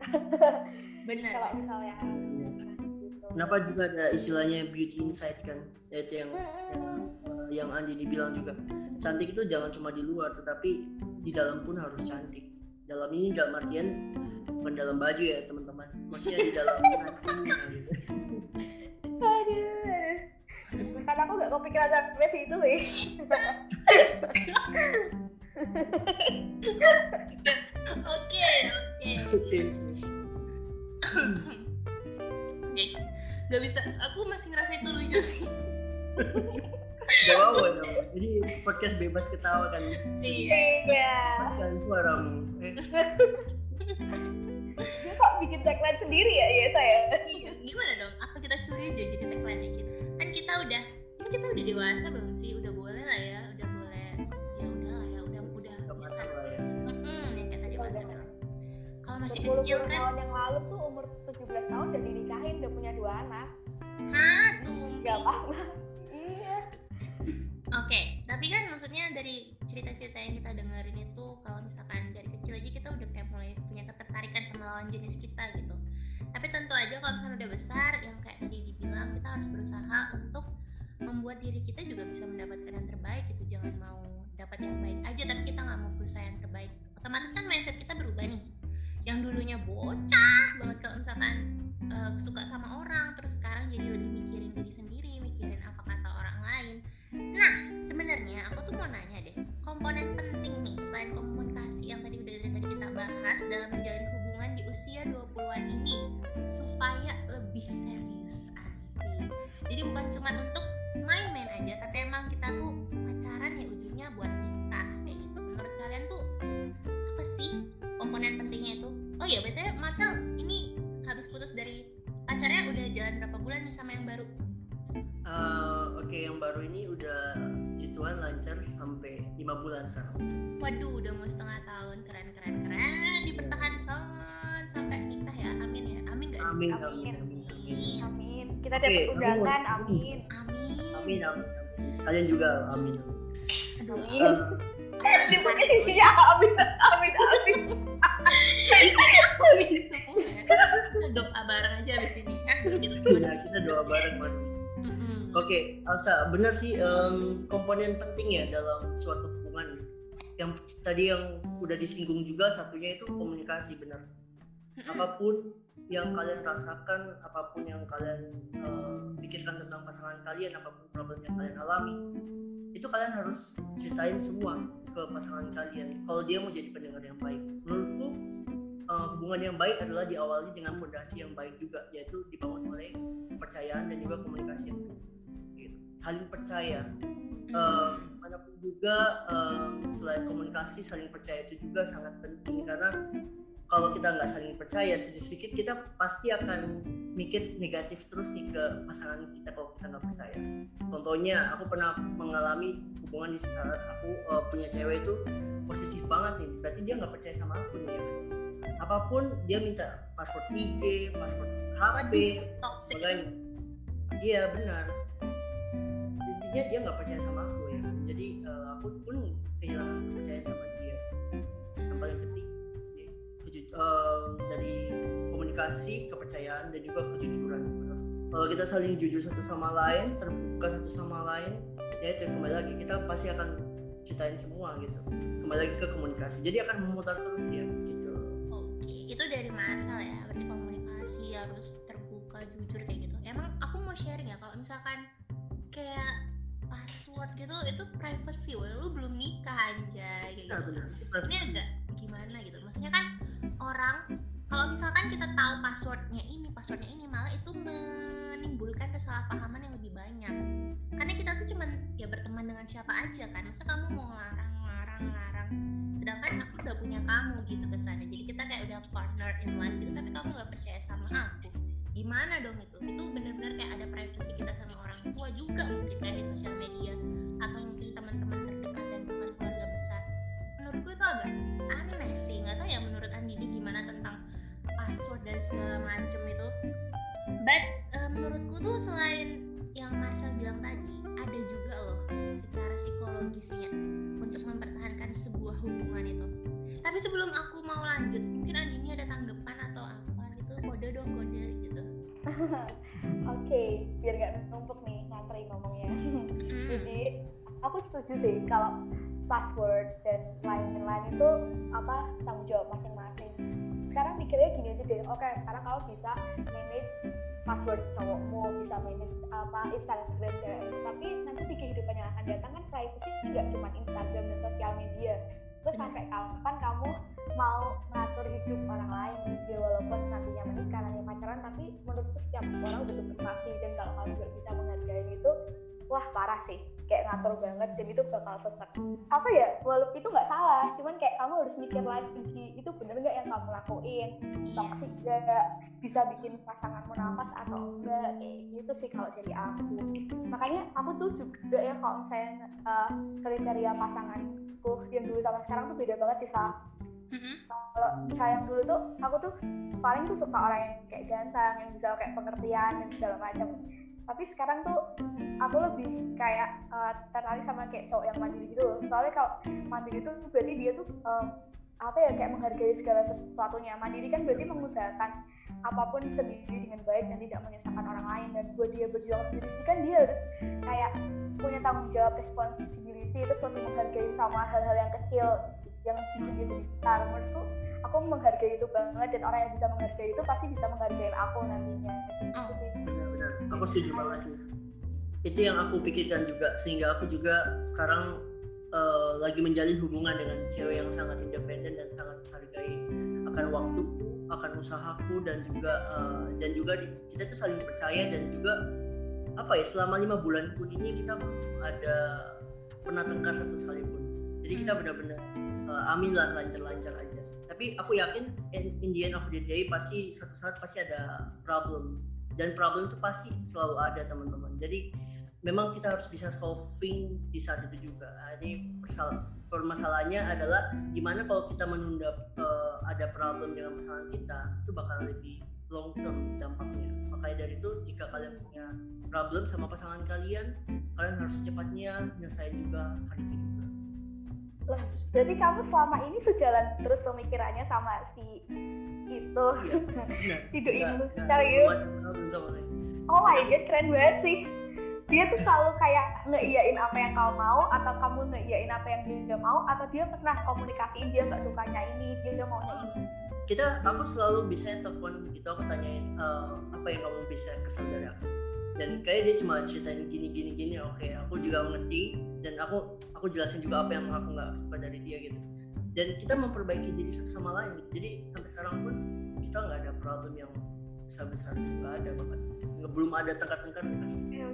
Bener. kalau misalnya gitu. Kenapa juga ada istilahnya beauty inside kan yaitu yang yang, yang Andi dibilang juga cantik itu jangan cuma di luar tetapi di dalam pun harus cantik dalam ini dalam artian bukan dalam baju ya teman-teman maksudnya di dalam. Aduh. Karena aku gak kepikiran sampai situ sih. Oke, oke. Oke. Gak bisa. Aku masih ngerasa itu lucu sih. Gak apa-apa dong. Jadi podcast bebas ketawa kan. Iya. Iya. Lepaskan suaramu. Eh, Dia kok bikin tagline sendiri ya, ya saya. Iya, Gimana dong? Apa kita curi aja jadi tagline dikit? Kan kita udah, ini kita udah dewasa belum sih? Udah boleh lah ya, udah boleh. Ya udah lah ya, udah udah bisa. Mm-mm, yang kayak tadi. Kalau masih 10 kecil kan, tahun yang lalu tuh umur 17 tahun udah dinikahin, udah punya dua anak. hah, apa-apa. Iya. Oke, tapi kan maksudnya dari cerita-cerita yang kita dengerin itu kalau misalkan dari kecil aja kita udah kayak mulai punya ketertarikan sama lawan jenis kita gitu. Tapi tentu aja kalau misalkan udah besar yang kayak tadi dibilang kita harus berusaha untuk membuat diri kita juga bisa mendapatkan yang terbaik gitu. Jangan mau dapat yang baik aja tapi kita nggak mau berusaha yang terbaik. Otomatis kan mindset kita bulan sekarang. Waduh, udah mau setengah tahun, keren keren keren, dipertahankan sampai nikah ya, amin ya, amin gak? nih? Amin Amin. amin amin amin. Amin. Kita dapat aku mau- undangan, amin. Amin. Amin amin. Kalian juga amin. Aduh, Amin. Eh, Di sini isinya amin, amin, amin. isinya amin semua. ya. Kita doa bareng aja abis ini ya, baru kita semua. Kita doa bareng. Oke, Alsa, benar sih em, komponen penting ya dalam suatu. Yang tadi yang udah disinggung juga satunya itu komunikasi benar. Apa pun yang kalian rasakan, apa pun yang kalian eh, pikirkan tentang pasangan kalian, apa pun problem yang kalian alami, itu kalian harus ceritain semua ke pasangan kalian. Kalau dia mau jadi pendengar yang baik, menurutku uh, hubungan yang baik adalah diawali dengan fondasi yang baik juga yaitu dibangun oleh kepercayaan dan juga komunikasi yang baik gitu. saling percaya uh, mana pun juga uh, selain komunikasi saling percaya itu juga sangat penting. Karena kalau kita nggak saling percaya sedikit-sedikit kita pasti akan mikir negatif terus nih ke pasangan kita kalau kita nggak percaya. Contohnya aku pernah mengalami hubungan di saat aku uh, punya cewek itu posesif banget nih. Berarti dia nggak percaya sama aku nih. Ya apa pun dia minta password IG password HP makanya. Iya benar intinya dia nggak percaya sama aku ya kan? jadi uh, aku pun kehilangan kepercayaan sama dia. Yang paling penting uh, dari komunikasi kepercayaan dan juga kejujuran. Kalau kita saling jujur satu sama lain terbuka satu sama lain ya itu kembali lagi kita pasti akan ceritain semua gitu. Kembali lagi ke komunikasi. Jadi akan memutar terus ya gitu. Oke itu dari Marsal ya berarti komunikasi harus terbuka jujur kayak gitu. Emang aku mau sharing ya kalau misalkan kayak password gitu itu privacy wah lu belum nikah aja kayak gitu. ya, benar. ini agak gimana gitu? Maksudnya kan orang kalau misalkan kita tahu passwordnya ini passwordnya ini malah itu menimbulkan kesalahpahaman yang lebih banyak. Karena kita tuh cuman ya berteman dengan siapa aja kan. Masa kamu mau larang larang larang sedangkan aku udah punya kamu gitu ke sana. Jadi kita kayak udah partner in life gitu tapi kamu gak percaya sama aku. Gimana dong itu? Itu benar-benar kayak ada privacy kita sama orang tua juga mungkin kayak di sosial media atau mungkin teman-teman terdekat dan bahkan keluarga besar. Menurut gue itu agak aneh sih nggak tahu ya menurut Andini gimana tentang password dan segala macem itu. But uh, menurutku tuh selain yang Marcel bilang tadi ada juga loh secara psikologisnya untuk mempertahankan sebuah hubungan itu. Tapi sebelum aku mau lanjut mungkin Andini ada tanggapan atau apa gitu? Kode dong kode gitu. Oke okay, biar gak numpuk ngomongnya. Jadi aku setuju sih kalau password dan lain-lain itu apa tanggung jawab masing-masing. Sekarang pikirnya gini aja deh oke okay, sekarang kamu bisa manage password cowokmu bisa manage apa Instagram cewek tapi nanti di kehidupan yang akan datang kan privacy tidak cuma Instagram dan sosial media. Terus sampai kapan kamu mau ngatur hidup orang lain ya walaupun nantinya menikah nanti pacaran tapi menurutku setiap orang butuh privasi dan kalau kamu juga bisa menghargai itu wah parah sih kayak ngatur banget dan itu bakal sesek. Apa ya walaupun itu nggak salah cuman kayak kamu harus mikir lagi itu bener nggak yang kamu lakuin? Toxic gak bisa bikin pasanganmu nafas atau enggak? Kayak gitu sih kalau jadi aku. Makanya aku tuh juga ya kalau misalnya uh, kriteria pasanganku yang dulu sama sekarang tuh beda banget sih sama kalau sayang dulu tuh aku tuh paling tuh suka orang yang kayak ganteng yang bisa kayak pengertian dan segala macam. Tapi sekarang tuh aku lebih kayak uh, tertarik sama kayak cowok yang mandiri gitu loh. Soalnya kalau mandiri itu berarti dia tuh um, apa ya kayak menghargai segala sesuatunya. Mandiri kan berarti mengusahakan apa pun sendiri dengan baik dan tidak menyusahkan orang lain. Dan buat dia berjuang sendiri kan dia harus kayak punya tanggung jawab responsibility terus lebih menghargai sama hal-hal yang kecil yang bikin dia jadi besar menurutku aku menghargai itu banget dan orang yang bisa menghargai itu pasti bisa menghargai aku nantinya. Gitu sih. Benar-benar aku setuju banget itu yang aku pikirkan juga sehingga aku juga sekarang uh, lagi menjalin hubungan dengan cewek yang sangat independen dan sangat menghargai akan waktuku akan usahaku dan juga uh, dan juga di, kita tuh saling percaya dan juga apa ya selama lima bulan pun ini kita ada pernah tengkar satu sekali pun jadi kita benar-benar uh, amin lah lancar-lancar aja tapi aku yakin in, in the end of the day pasti satu saat pasti ada problem. Dan problem itu pasti selalu ada teman-teman. Jadi memang kita harus bisa solving di saat itu juga. Nah, ini permasalahannya adalah gimana kalau kita menunda uh, ada problem dengan pasangan kita itu bakal lebih long term dampaknya. Makanya dari itu jika kalian punya problem sama pasangan kalian kalian harus secepatnya menyelesaikan juga hari ini juga lah jadi kamu selama ini sejalan terus pemikirannya sama si itu? Iya, hidup ini. serius? Oh my god keren banget sih. Dia tuh selalu kayak ngeiyain apa yang kau mau atau kamu ngeiyain apa yang dia mau atau dia pernah komunikasiin dia nggak sukanya ini dia maunya ini? Kita aku selalu bisa telepon gitu aku tanyain uh, apa yang kamu bisa kesal dari aku. Dan kayak dia cuma ceritain gini gini gini oke okay, aku juga mengerti dan aku aku jelasin juga apa yang aku nggak suka dari dia gitu. Dan kita memperbaiki diri satu sama lain gitu. jadi sampai sekarang pun kita nggak ada problem yang besar besar nggak ada bahkan nggak belum ada tengkar-tengkar kan.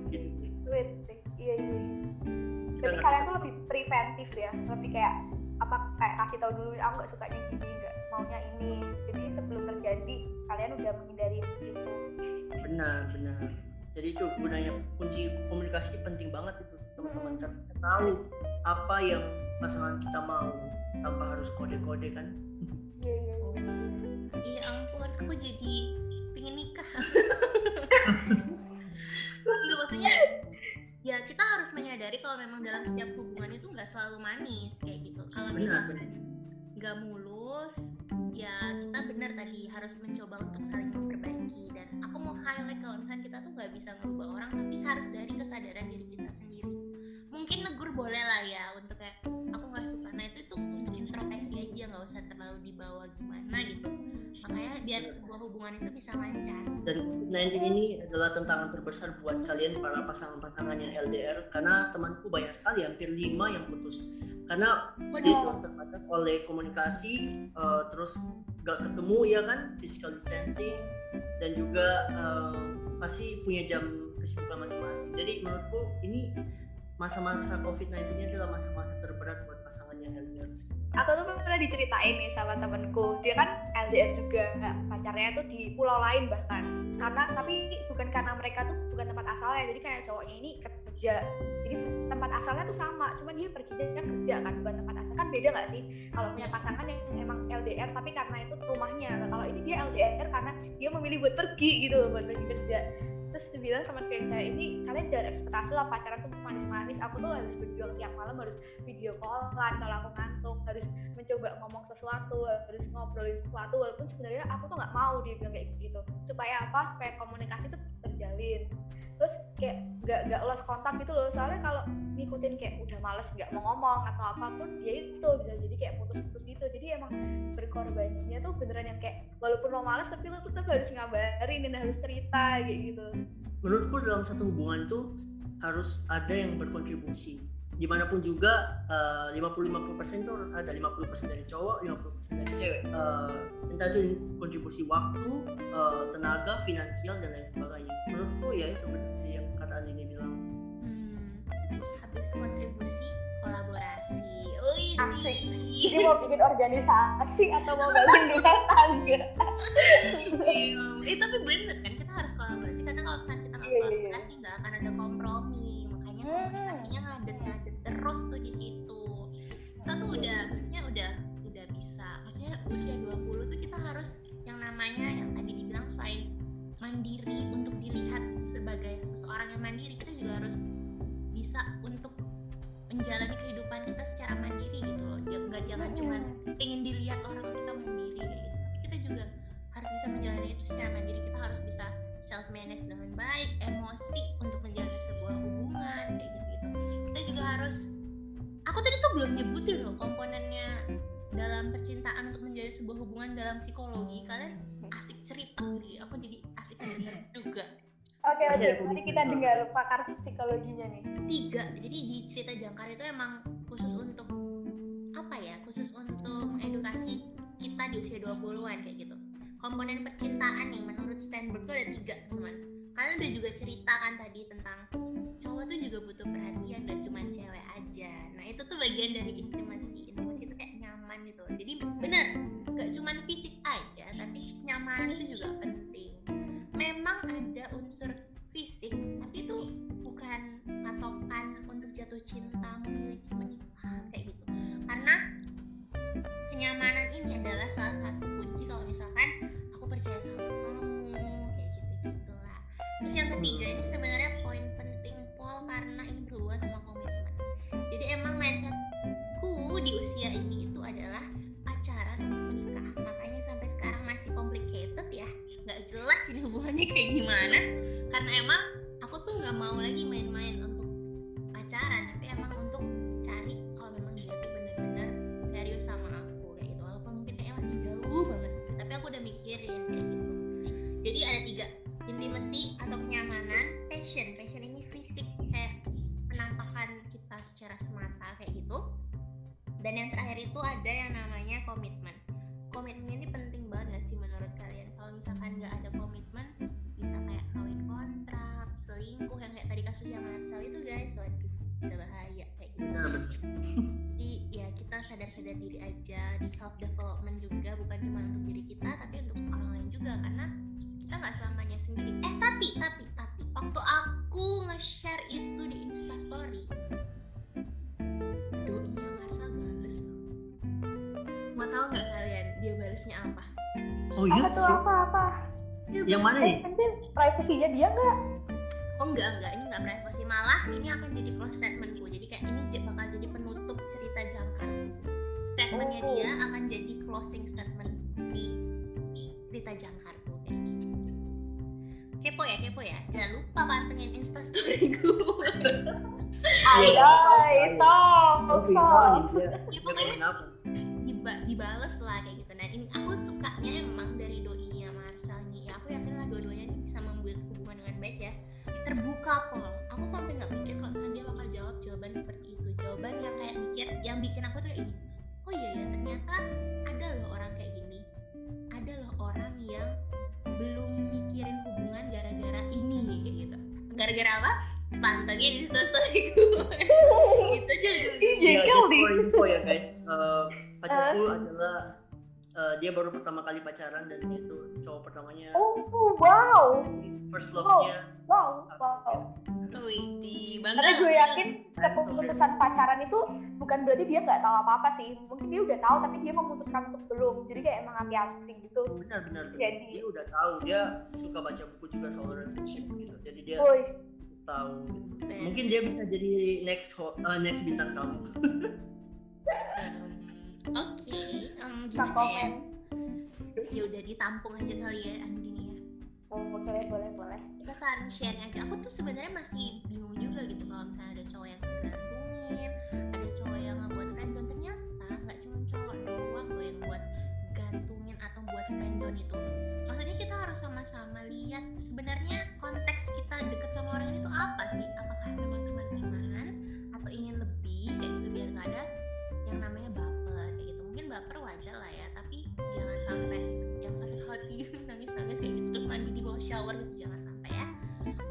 Gitu Wait, iya iya. Jadi kalian tuh lebih preventif ya lebih kayak apa kayak kasih tahu dulu aku nggak sukanya gini nggak maunya ini. Jadi sebelum terjadi kalian udah menghindari itu. Benar benar jadi itu gunanya kunci komunikasi penting banget itu teman-teman. Hmm. kita tahu apa yang pasangan kita mau tanpa harus kode-kode kan? Iya iya iya ampun. Aku jadi pingin nikah. Enggak maksudnya ya kita harus menyadari kalau memang dalam setiap hubungan itu nggak selalu manis kayak gitu. Kalau misalnya nggak mulus ya kita benar tadi harus mencoba untuk saling memperbaiki. Dan aku mau highlight kalau misalnya kita tuh nggak bisa merubah orang tapi harus dari kesadaran diri kita sendiri. Mungkin negur boleh lah ya untuk kayak suka nah itu tuh untuk introspeksi aja nggak usah terlalu dibawa gimana gitu. Makanya biar sebuah hubungan itu bisa lancar. Dan 19 ini adalah tantangan terbesar buat kalian para pasangan-pasangan yang LDR karena temanku banyak sekali hampir lima yang putus. Karena Waduh. terbatas oleh komunikasi uh, terus gak ketemu ya kan? Physical distancing dan juga uh, pasti punya jam kesibukan masing-masing. Jadi menurutku ini masa-masa COVID-19 ini adalah masa-masa terberat buat. Aku tuh pernah diceritain nih sama temenku, dia kan LDR juga, pacarnya tuh di pulau lain bahkan. Karena tapi bukan karena mereka tuh bukan tempat asalnya, jadi kayak cowoknya ini kerja. Jadi tempat asalnya tuh sama, cuma dia pergi dia kerja kan, bukan tempat asal. Kan beda nggak sih? Kalau punya pasangan yang emang LDR tapi karena itu rumahnya, nah, kalau ini dia LDR karena dia memilih buat pergi gitu, buat pergi kerja bilang sama kayak saya ini kalian jangan ekspektasi lah pacaran tuh manis-manis. Aku tuh harus berjuang tiap malam harus video callan kalau aku ngantuk harus mencoba ngomong sesuatu harus ngobrolin sesuatu walaupun sebenarnya aku tuh nggak mau dia bilang kayak gitu. Supaya apa? Supaya komunikasi tuh terjalin terus kayak nggak nggak lost kontak gitu loh. Soalnya kalau ngikutin kayak udah males nggak mau ngomong atau apa pun ya itu bisa jadi kayak putus-putus gitu. Jadi emang berkorbannya tuh beneran yang kayak walaupun lo males tapi lo tetap harus ngabarin dan harus cerita kayak gitu. Menurutku dalam satu hubungan tuh harus ada yang berkontribusi di mana pun juga uh, 50-50% itu harus ada 50% dari cowok 50% dari cewek. Uh, entah itu kontribusi waktu uh, tenaga finansial dan lain sebagainya. Menurutku ya itu sih yang kata Andini bilang. Hmm, habis kontribusi kolaborasi. Oh ini Asik. ini mau bikin organisasi atau mau bangun rumah tangga? Iya. Eh, tapi bener kan kita harus kolaborasi karena kalau misalnya kita nggak iya, iya, iya. kolaborasi nggak akan ada kompromi. Komunikasinya ngadet ngadet terus tuh di situ. Kita tuh udah maksudnya udah udah bisa. Maksudnya usia 20 tuh kita harus yang namanya yang tadi dibilang selain mandiri untuk dilihat sebagai seseorang yang mandiri kita juga harus bisa untuk menjalani kehidupan kita secara mandiri gitu loh. Nggak jangan cuma pengen dilihat orang kita mandiri gitu. Tapi kita juga harus bisa menjalani itu secara mandiri. Kita harus bisa self manage dengan baik emosi untuk menjalani sebuah hubungan kayak gitu gitu kita juga harus aku tadi tuh belum nyebutin loh komponennya dalam percintaan untuk menjadi sebuah hubungan dalam psikologi kalian asik cerita nih aku jadi asik denger juga Oke, okay, oke. Okay. Nanti kita dengar pakar psikologinya nih. Tiga. Jadi di cerita Jangkar itu emang khusus untuk apa ya? Khusus untuk mengedukasi kita di usia 20-an kayak gitu. Komponen percintaan yang menurut Steinberg itu ada tiga, teman. Kalian udah juga cerita kan tadi tentang cowok tuh juga butuh perhatian dan cuma cewek aja. Nah, itu tuh bagian dari intimasi. Intimasi itu kayak nyaman gitu loh. Jadi benar, gak cuma fisik aja, tapi kenyamanan itu juga penting yang mana ya nanti privasinya dia nggak? Oh enggak enggak ini enggak privasi malah ini akan jadi close statementku. Jadi kayak ini bakal jadi penutup cerita jangkarku statementnya Oh. dia akan jadi closing statement di cerita jangkarku. Kayak gitu. Kepo ya kepo ya? Jangan lupa pantengin instastoryku Iya, Ay, stop, stop. ya pokoknya dibales lah kayak gitu. Nah ini aku sukanya emang dari doinya terbuka pol aku sampai nggak mikir kalau misalkan dia bakal jawab jawaban seperti itu. Jawaban yang kayak mikir yang bikin aku tuh kayak gini. Oh iya ya ternyata ada loh orang kayak gini. Ada loh orang yang belum mikirin hubungan gara-gara ini kayak gitu. Gara-gara apa? Pantengin instastoryku itu. Aja ujung-ujungnya. Iya. Ya, for info ya guys, Eh, pacarku adalah eh, dia baru pertama kali pacaran dan dia itu cowok pertamanya Oh, wow, first love-nya. wow, wow. Wih, di bangga. Tapi gue yakin keputusan pacaran itu bukan berarti dia nggak tahu apa-apa sih. Mungkin dia udah tahu tapi dia memutuskan untuk belum. Jadi kayak emang hati-hati gitu. Benar-benar. Jadi- Dia udah tahu, dia suka baca buku juga soal relationship gitu. Jadi dia tahu gitu. Mungkin dia bisa jadi next ho- eh, next bintang tamu. Um, Oke, um, tak gimana ya? komen. Ya udah ditampung aja kali ya Andini ya. Oh, boleh, boleh, boleh. Kita saling sharing aja. Aku tuh sebenarnya masih bingung juga gitu kalau misalnya ada cowok yang ngegantungin, ada cowok yang ngebuat friendzone. Ternyata nggak cuma cowok doang loh yang buat gantungin atau buat friendzone itu. Maksudnya kita harus sama-sama lihat sebenarnya konteks kita deket sama orang ini tuh apa sih? Apakah memang cuma teman atau ingin lebih kayak gitu biar nggak ada yang namanya. Wajar lah ya, tapi jangan sampai yang sakit hati nangis-nangis kayak gitu terus mandi di bawah shower gitu jangan sampai ya.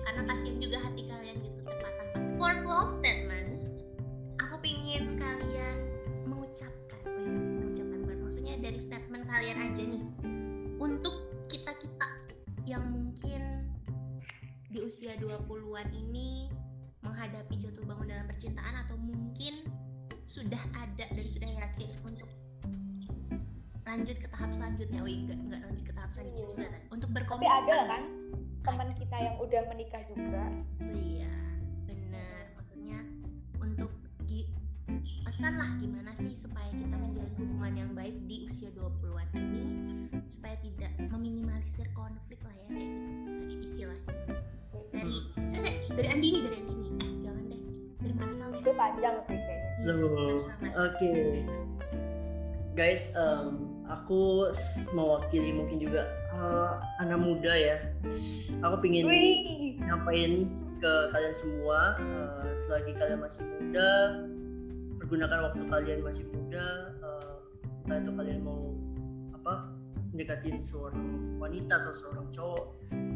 Karena kasihan juga hati kalian gitu terpatah. For close statement aku pingin kalian mengucapkan mengucapkan bukan maksudnya dari statement kalian aja nih. Untuk kita kita yang mungkin di usia 20-an ini menghadapi jatuh bangun dalam percintaan atau mungkin sudah ada dan sudah yakin untuk lanjut ke tahap selanjutnya, wih enggak enggak lanjut ke tahap selanjutnya juga kan? untuk Tapi berkomitmen. ada kan teman kita yang udah menikah juga. Oh iya, benar. Maksudnya untuk gi- pesan lah gimana sih supaya kita menjalin hubungan yang baik di usia 20-an ini supaya tidak meminimalisir konflik lah ya kayak gitu istilahnya. Dari saya, saya dari Andini dari Andini. Eh jangan deh. Dari Marsal deh. Itu panjang sih kayaknya. Iya. Oke. Guys, em, aku mewakili mungkin juga eh, anak muda ya. Aku pingin Wih, nyampain ke kalian semua eh, selagi kalian masih muda pergunakan waktu kalian masih muda eh, entah itu kalian mau apa mendekatin seorang wanita atau seorang cowok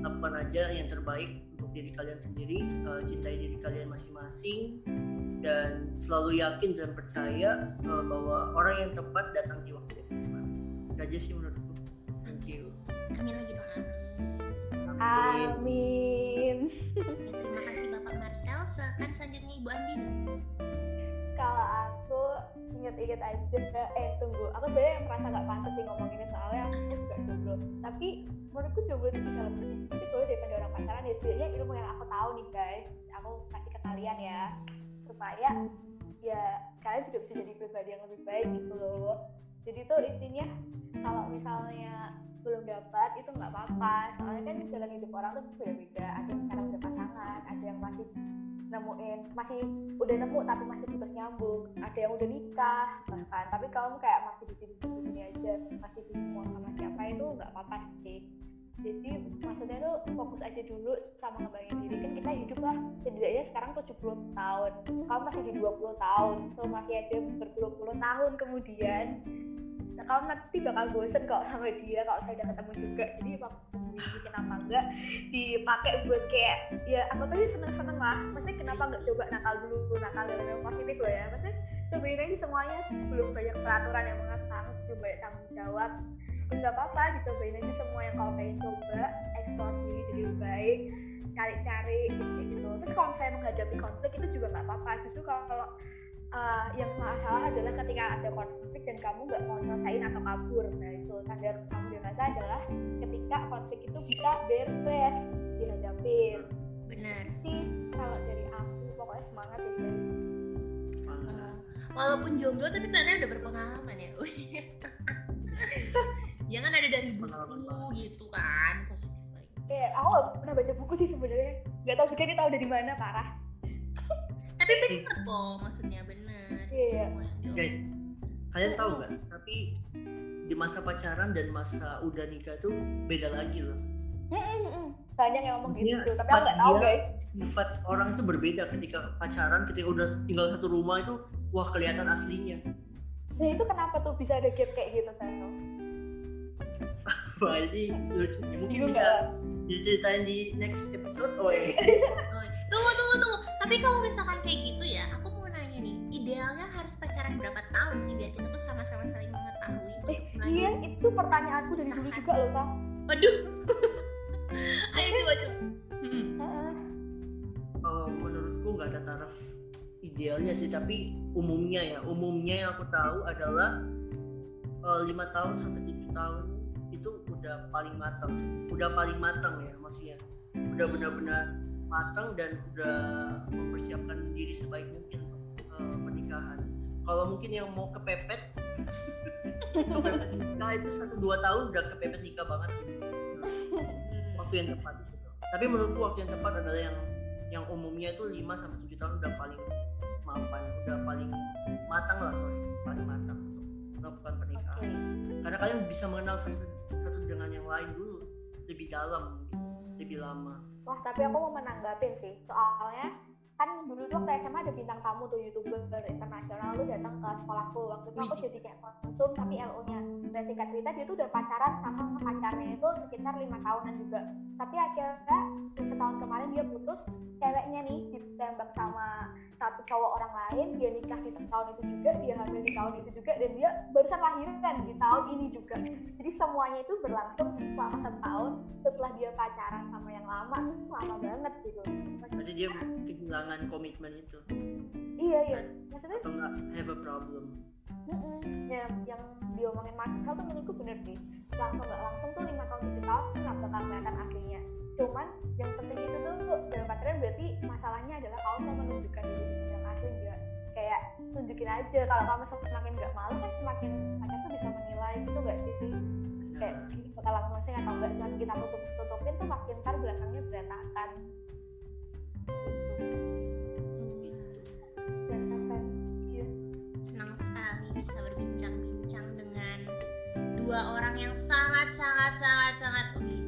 lakukan aja yang terbaik untuk diri kalian sendiri eh, cintai diri kalian masing-masing dan selalu yakin dan percaya eh, bahwa orang yang tepat datang di waktu yang tepat itu aja sih menurutku thank you Amin lagi dong amin. Amin. amin. Terima kasih Bapak Marcel. Sekan selanjutnya Ibu Andini. Kalau aku inget-inget aja, eh tunggu, aku sebenarnya merasa nggak pantas sih ngomong ini soalnya aku juga jomblo. Tapi menurutku jomblo itu bisa lebih itu daripada orang pacaran ya setidaknya ilmu yang aku tahu nih guys, aku kasih ke kalian ya supaya ya kalian juga bisa jadi pribadi yang lebih baik gitu loh. Jadi tuh intinya kalau misalnya belum dapat itu nggak apa-apa. Soalnya kan jalan hidup orang tuh beda-beda. Ada yang sekarang udah pasangan ada yang masih nemuin masih udah nemu tapi masih putus nyambung. Ada yang udah nikah bahkan. Tapi kamu kayak masih di sini di sini aja masih bingung sama siapa itu nggak apa-apa sih. Jadi maksudnya tuh fokus aja dulu sama ngembangin diri. Kan kita hidup lah. Setidaknya sekarang 70 tahun. Kamu masih di 20 tahun. So masih ada berpuluh-puluh tahun kemudian nah kamu nanti bakal bosen kok sama dia kalau saya udah ketemu juga. Jadi waktu sendiri kenapa enggak dipakai buat kayak ya anggap aja seneng-seneng lah. Maksudnya kenapa enggak coba nakal dulu nakal dalam yang positif loh ya. Maksudnya cobain aja semuanya sebelum banyak peraturan yang mengekang sebelum banyak tanggung jawab. Nggak apa-apa dicobain aja semua yang kau pengen coba eksplor diri jadi lebih baik cari-cari gitu, gitu. Terus kalau misalnya menghadapi konflik itu juga nggak apa-apa. Justru kalau uh, yang masalah adalah ketika ada konflik dan kamu nggak mau nyelesain atau kabur. Nah itu tanda kamu dewasa adalah ketika konflik itu bisa beres dihadapin. Benar. Sih kalau dari aku pokoknya semangat ya guys walaupun jomblo tapi ternyata udah berpengalaman ya. Ya kan ada dari buku gitu kan positif lagi. Eh aku gak pernah baca buku sih sebenarnya. Nggak tahu juga nih tahu dari mana parah. Tapi bener kok maksudnya bener Iya. Guys kalian tahu nggak? Tapi di masa pacaran dan masa udah nikah tuh beda lagi loh. Banyak yang ngomong Maksudnya gitu tapi aku nggak tahu dia- guys. sifat orang itu berbeda ketika pacaran ketika udah tinggal satu rumah itu wah kelihatan aslinya. Nah itu kenapa tuh bisa ada gap kayak gitu Sano? wah ini lucu mungkin bisa diceritain di next episode. Oh eh. Tunggu tunggu tunggu. Tapi kalau misalkan kayak gitu ya idealnya harus pacaran berapa tahun sih biar kita tuh sama-sama saling mengetahui eh iya itu pertanyaanku dari dulu juga loh Sam waduh. Ayo coba coba. Hmm. Heeh. kalau menurutku nggak ada taraf idealnya sih tapi umumnya ya. Umumnya yang aku tahu adalah eh, lima tahun sampai tujuh tahun itu udah paling matang. Udah paling matang ya maksudnya. Udah benar-benar matang dan udah mempersiapkan diri sebaik mungkin kalau mungkin yang mau kepepet kepepet nikah itu satu dua tahun udah kepepet nikah banget sih waktu yang tepat gitu. Tapi menurutku waktu yang tepat adalah yang yang umumnya itu 5 sampai 7 tahun udah paling mapan, udah paling matang lah sorry, paling matang untuk melakukan pernikahan. Karena kalian bisa mengenal satu, satu dengan yang lain dulu lebih dalam gitu, lebih lama. wah tapi aku mau menanggapin sih soalnya kan dulu tuh waktu SMA ada bintang tamu tuh youtuber internasional tuh datang ke sekolahku. Waktu itu aku jadi kayak konsum tapi LO nya dan singkat cerita dia tuh udah pacaran sama pacarnya itu sekitar lima tahunan juga. Tapi akhirnya di setahun kemarin dia putus ceweknya nih ditembak sama satu cowok orang lain dia nikah di tahun itu juga dia hamil di tahun itu juga dan dia barusan lahiran di tahun ini juga. Jadi semuanya itu berlangsung selama setahun setelah dia pacaran sama yang lama. Lama banget gitu. Berarti dia kehilangan komitmen itu. Iya iya. Maksudnya atau nggak have a problem. mm-mm, ya, yang diomongin Marcel tuh menurutku bener sih. Langsung nggak langsung tuh lima tahun tujuh tahun nggak bakal kelihatan aslinya. Cuman yang penting itu tuh dalam pacaran berarti masalahnya adalah kamu mau menunjukkan diri yang asli enggak kayak tunjukin aja. Kalau kamu semakin nggak malu kan semakin pacar tuh bisa menilai gitu nggak sih? Kayak Nah, ini bakal langsung atau enggak semakin kita tutup tutupin tuh makin ntar belakangnya berantakan dua orang yang sangat sangat sangat sangat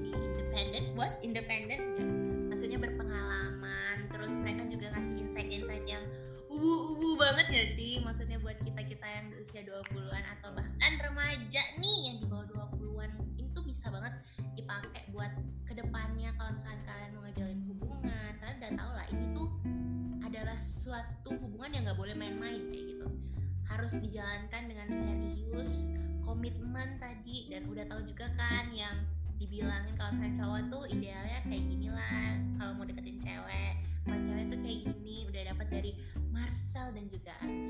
independen what? Independen enggak maksudnya berpengalaman terus mereka juga ngasih insight-insight yang ubu-ubu banget ya sih? Maksudnya buat kita-kita yang di usia 20-an atau bahkan remaja nih yang di bawah 20-an ini tuh bisa banget dipakai buat ke depannya kalau misalkan kalian mau ngejalin hubungan. Kalian udah tau lah ini tuh adalah suatu hubungan yang nggak boleh main-main kayak gitu. Harus dijalankan dengan serius komitmen tadi dan udah tahu juga kan yang dibilangin kalau misalnya cowok tuh idealnya kayak gini lah kalau mau deketin cewek kalau cewek tuh kayak gini udah dapat dari Marcel dan juga Andi.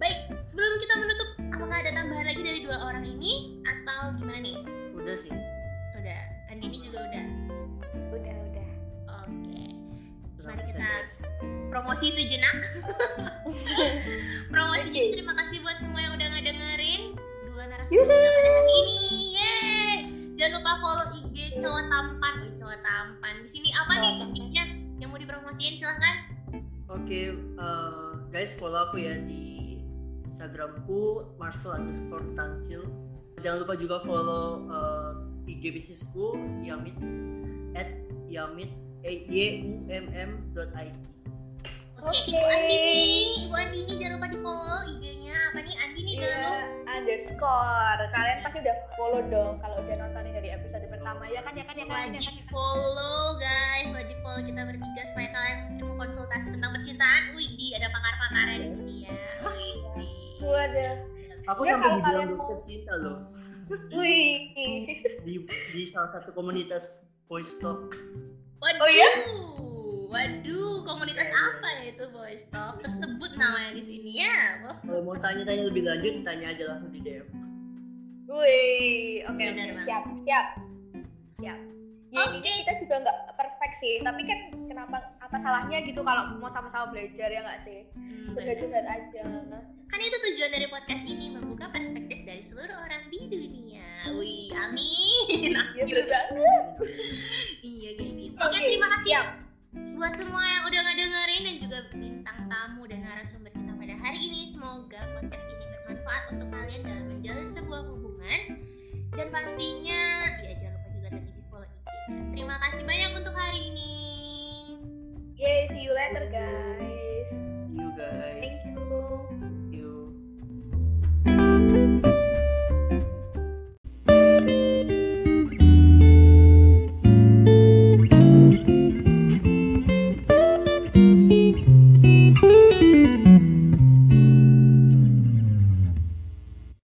Baik sebelum kita menutup apakah ada tambahan lagi dari dua orang ini? Atau gimana nih? Udah sih. udah. Andi ini juga udah? Udah udah. Oke. Mari Udah kita promosi sejenak. Promosi jadi terima kasih buat semua yang udah ngedengerin hari ini Yeay! jangan lupa follow IG cowok tampan Wih, cowok tampan di sini apa nih. IG-nya yang mau dipromosiin silahkan Oke, eh, guys follow aku ya di Instagramku Marcel underscore Tansil. Jangan lupa juga follow eh, IG bisnisku Yamit at Yamit y u m m dot it. Oke, Ibu Andini, Ibu Andini jangan lupa di follow IG-nya apa nih Andini Iya, dulu. underscore. Kalian pasti udah follow dong kalau udah nontonin dari episode pertama ya kan ya kan ya kan ya kan. Wajib follow guys, wajib follow kita bertiga supaya kalian mungkin mau konsultasi tentang percintaan. Wih, di ada pakar-pakarnya di sini ya. Wih, Waduh. Aku Ya, sampai dibilang dokter cinta loh Wih. di di salah satu komunitas voice talk. Waduh, Oh, iya? Waduh, komunitas apa ya itu boys talk? Tersebut namanya di sini ya. Kalau mau tanya-tanya lebih lanjut, tanya aja langsung di DM. Wih, oke oke banget. siap siap siap. Ya Oke. intinya kita juga nggak perfect sih, tapi kan kenapa apa salahnya gitu kalau mau sama-sama belajar ya nggak sih? hmm. Dengar-dengar aja. Kan itu tujuan dari podcast ini membuka perspektif dari seluruh orang di dunia. Wih, amin. Ya bener banget. iya kayak gitu. Oke, Oke, terima kasih siap buat semua yang udah ngedengerin dan juga bintang tamu dan narasumber kita pada hari ini semoga podcast ini bermanfaat untuk kalian dalam menjalin sebuah hubungan. Dan pastinya ya jangan lupa juga tadi di follow IG ya. terima kasih banyak untuk hari ini. Yay see you later guys. See you guys. Thank you, thank you.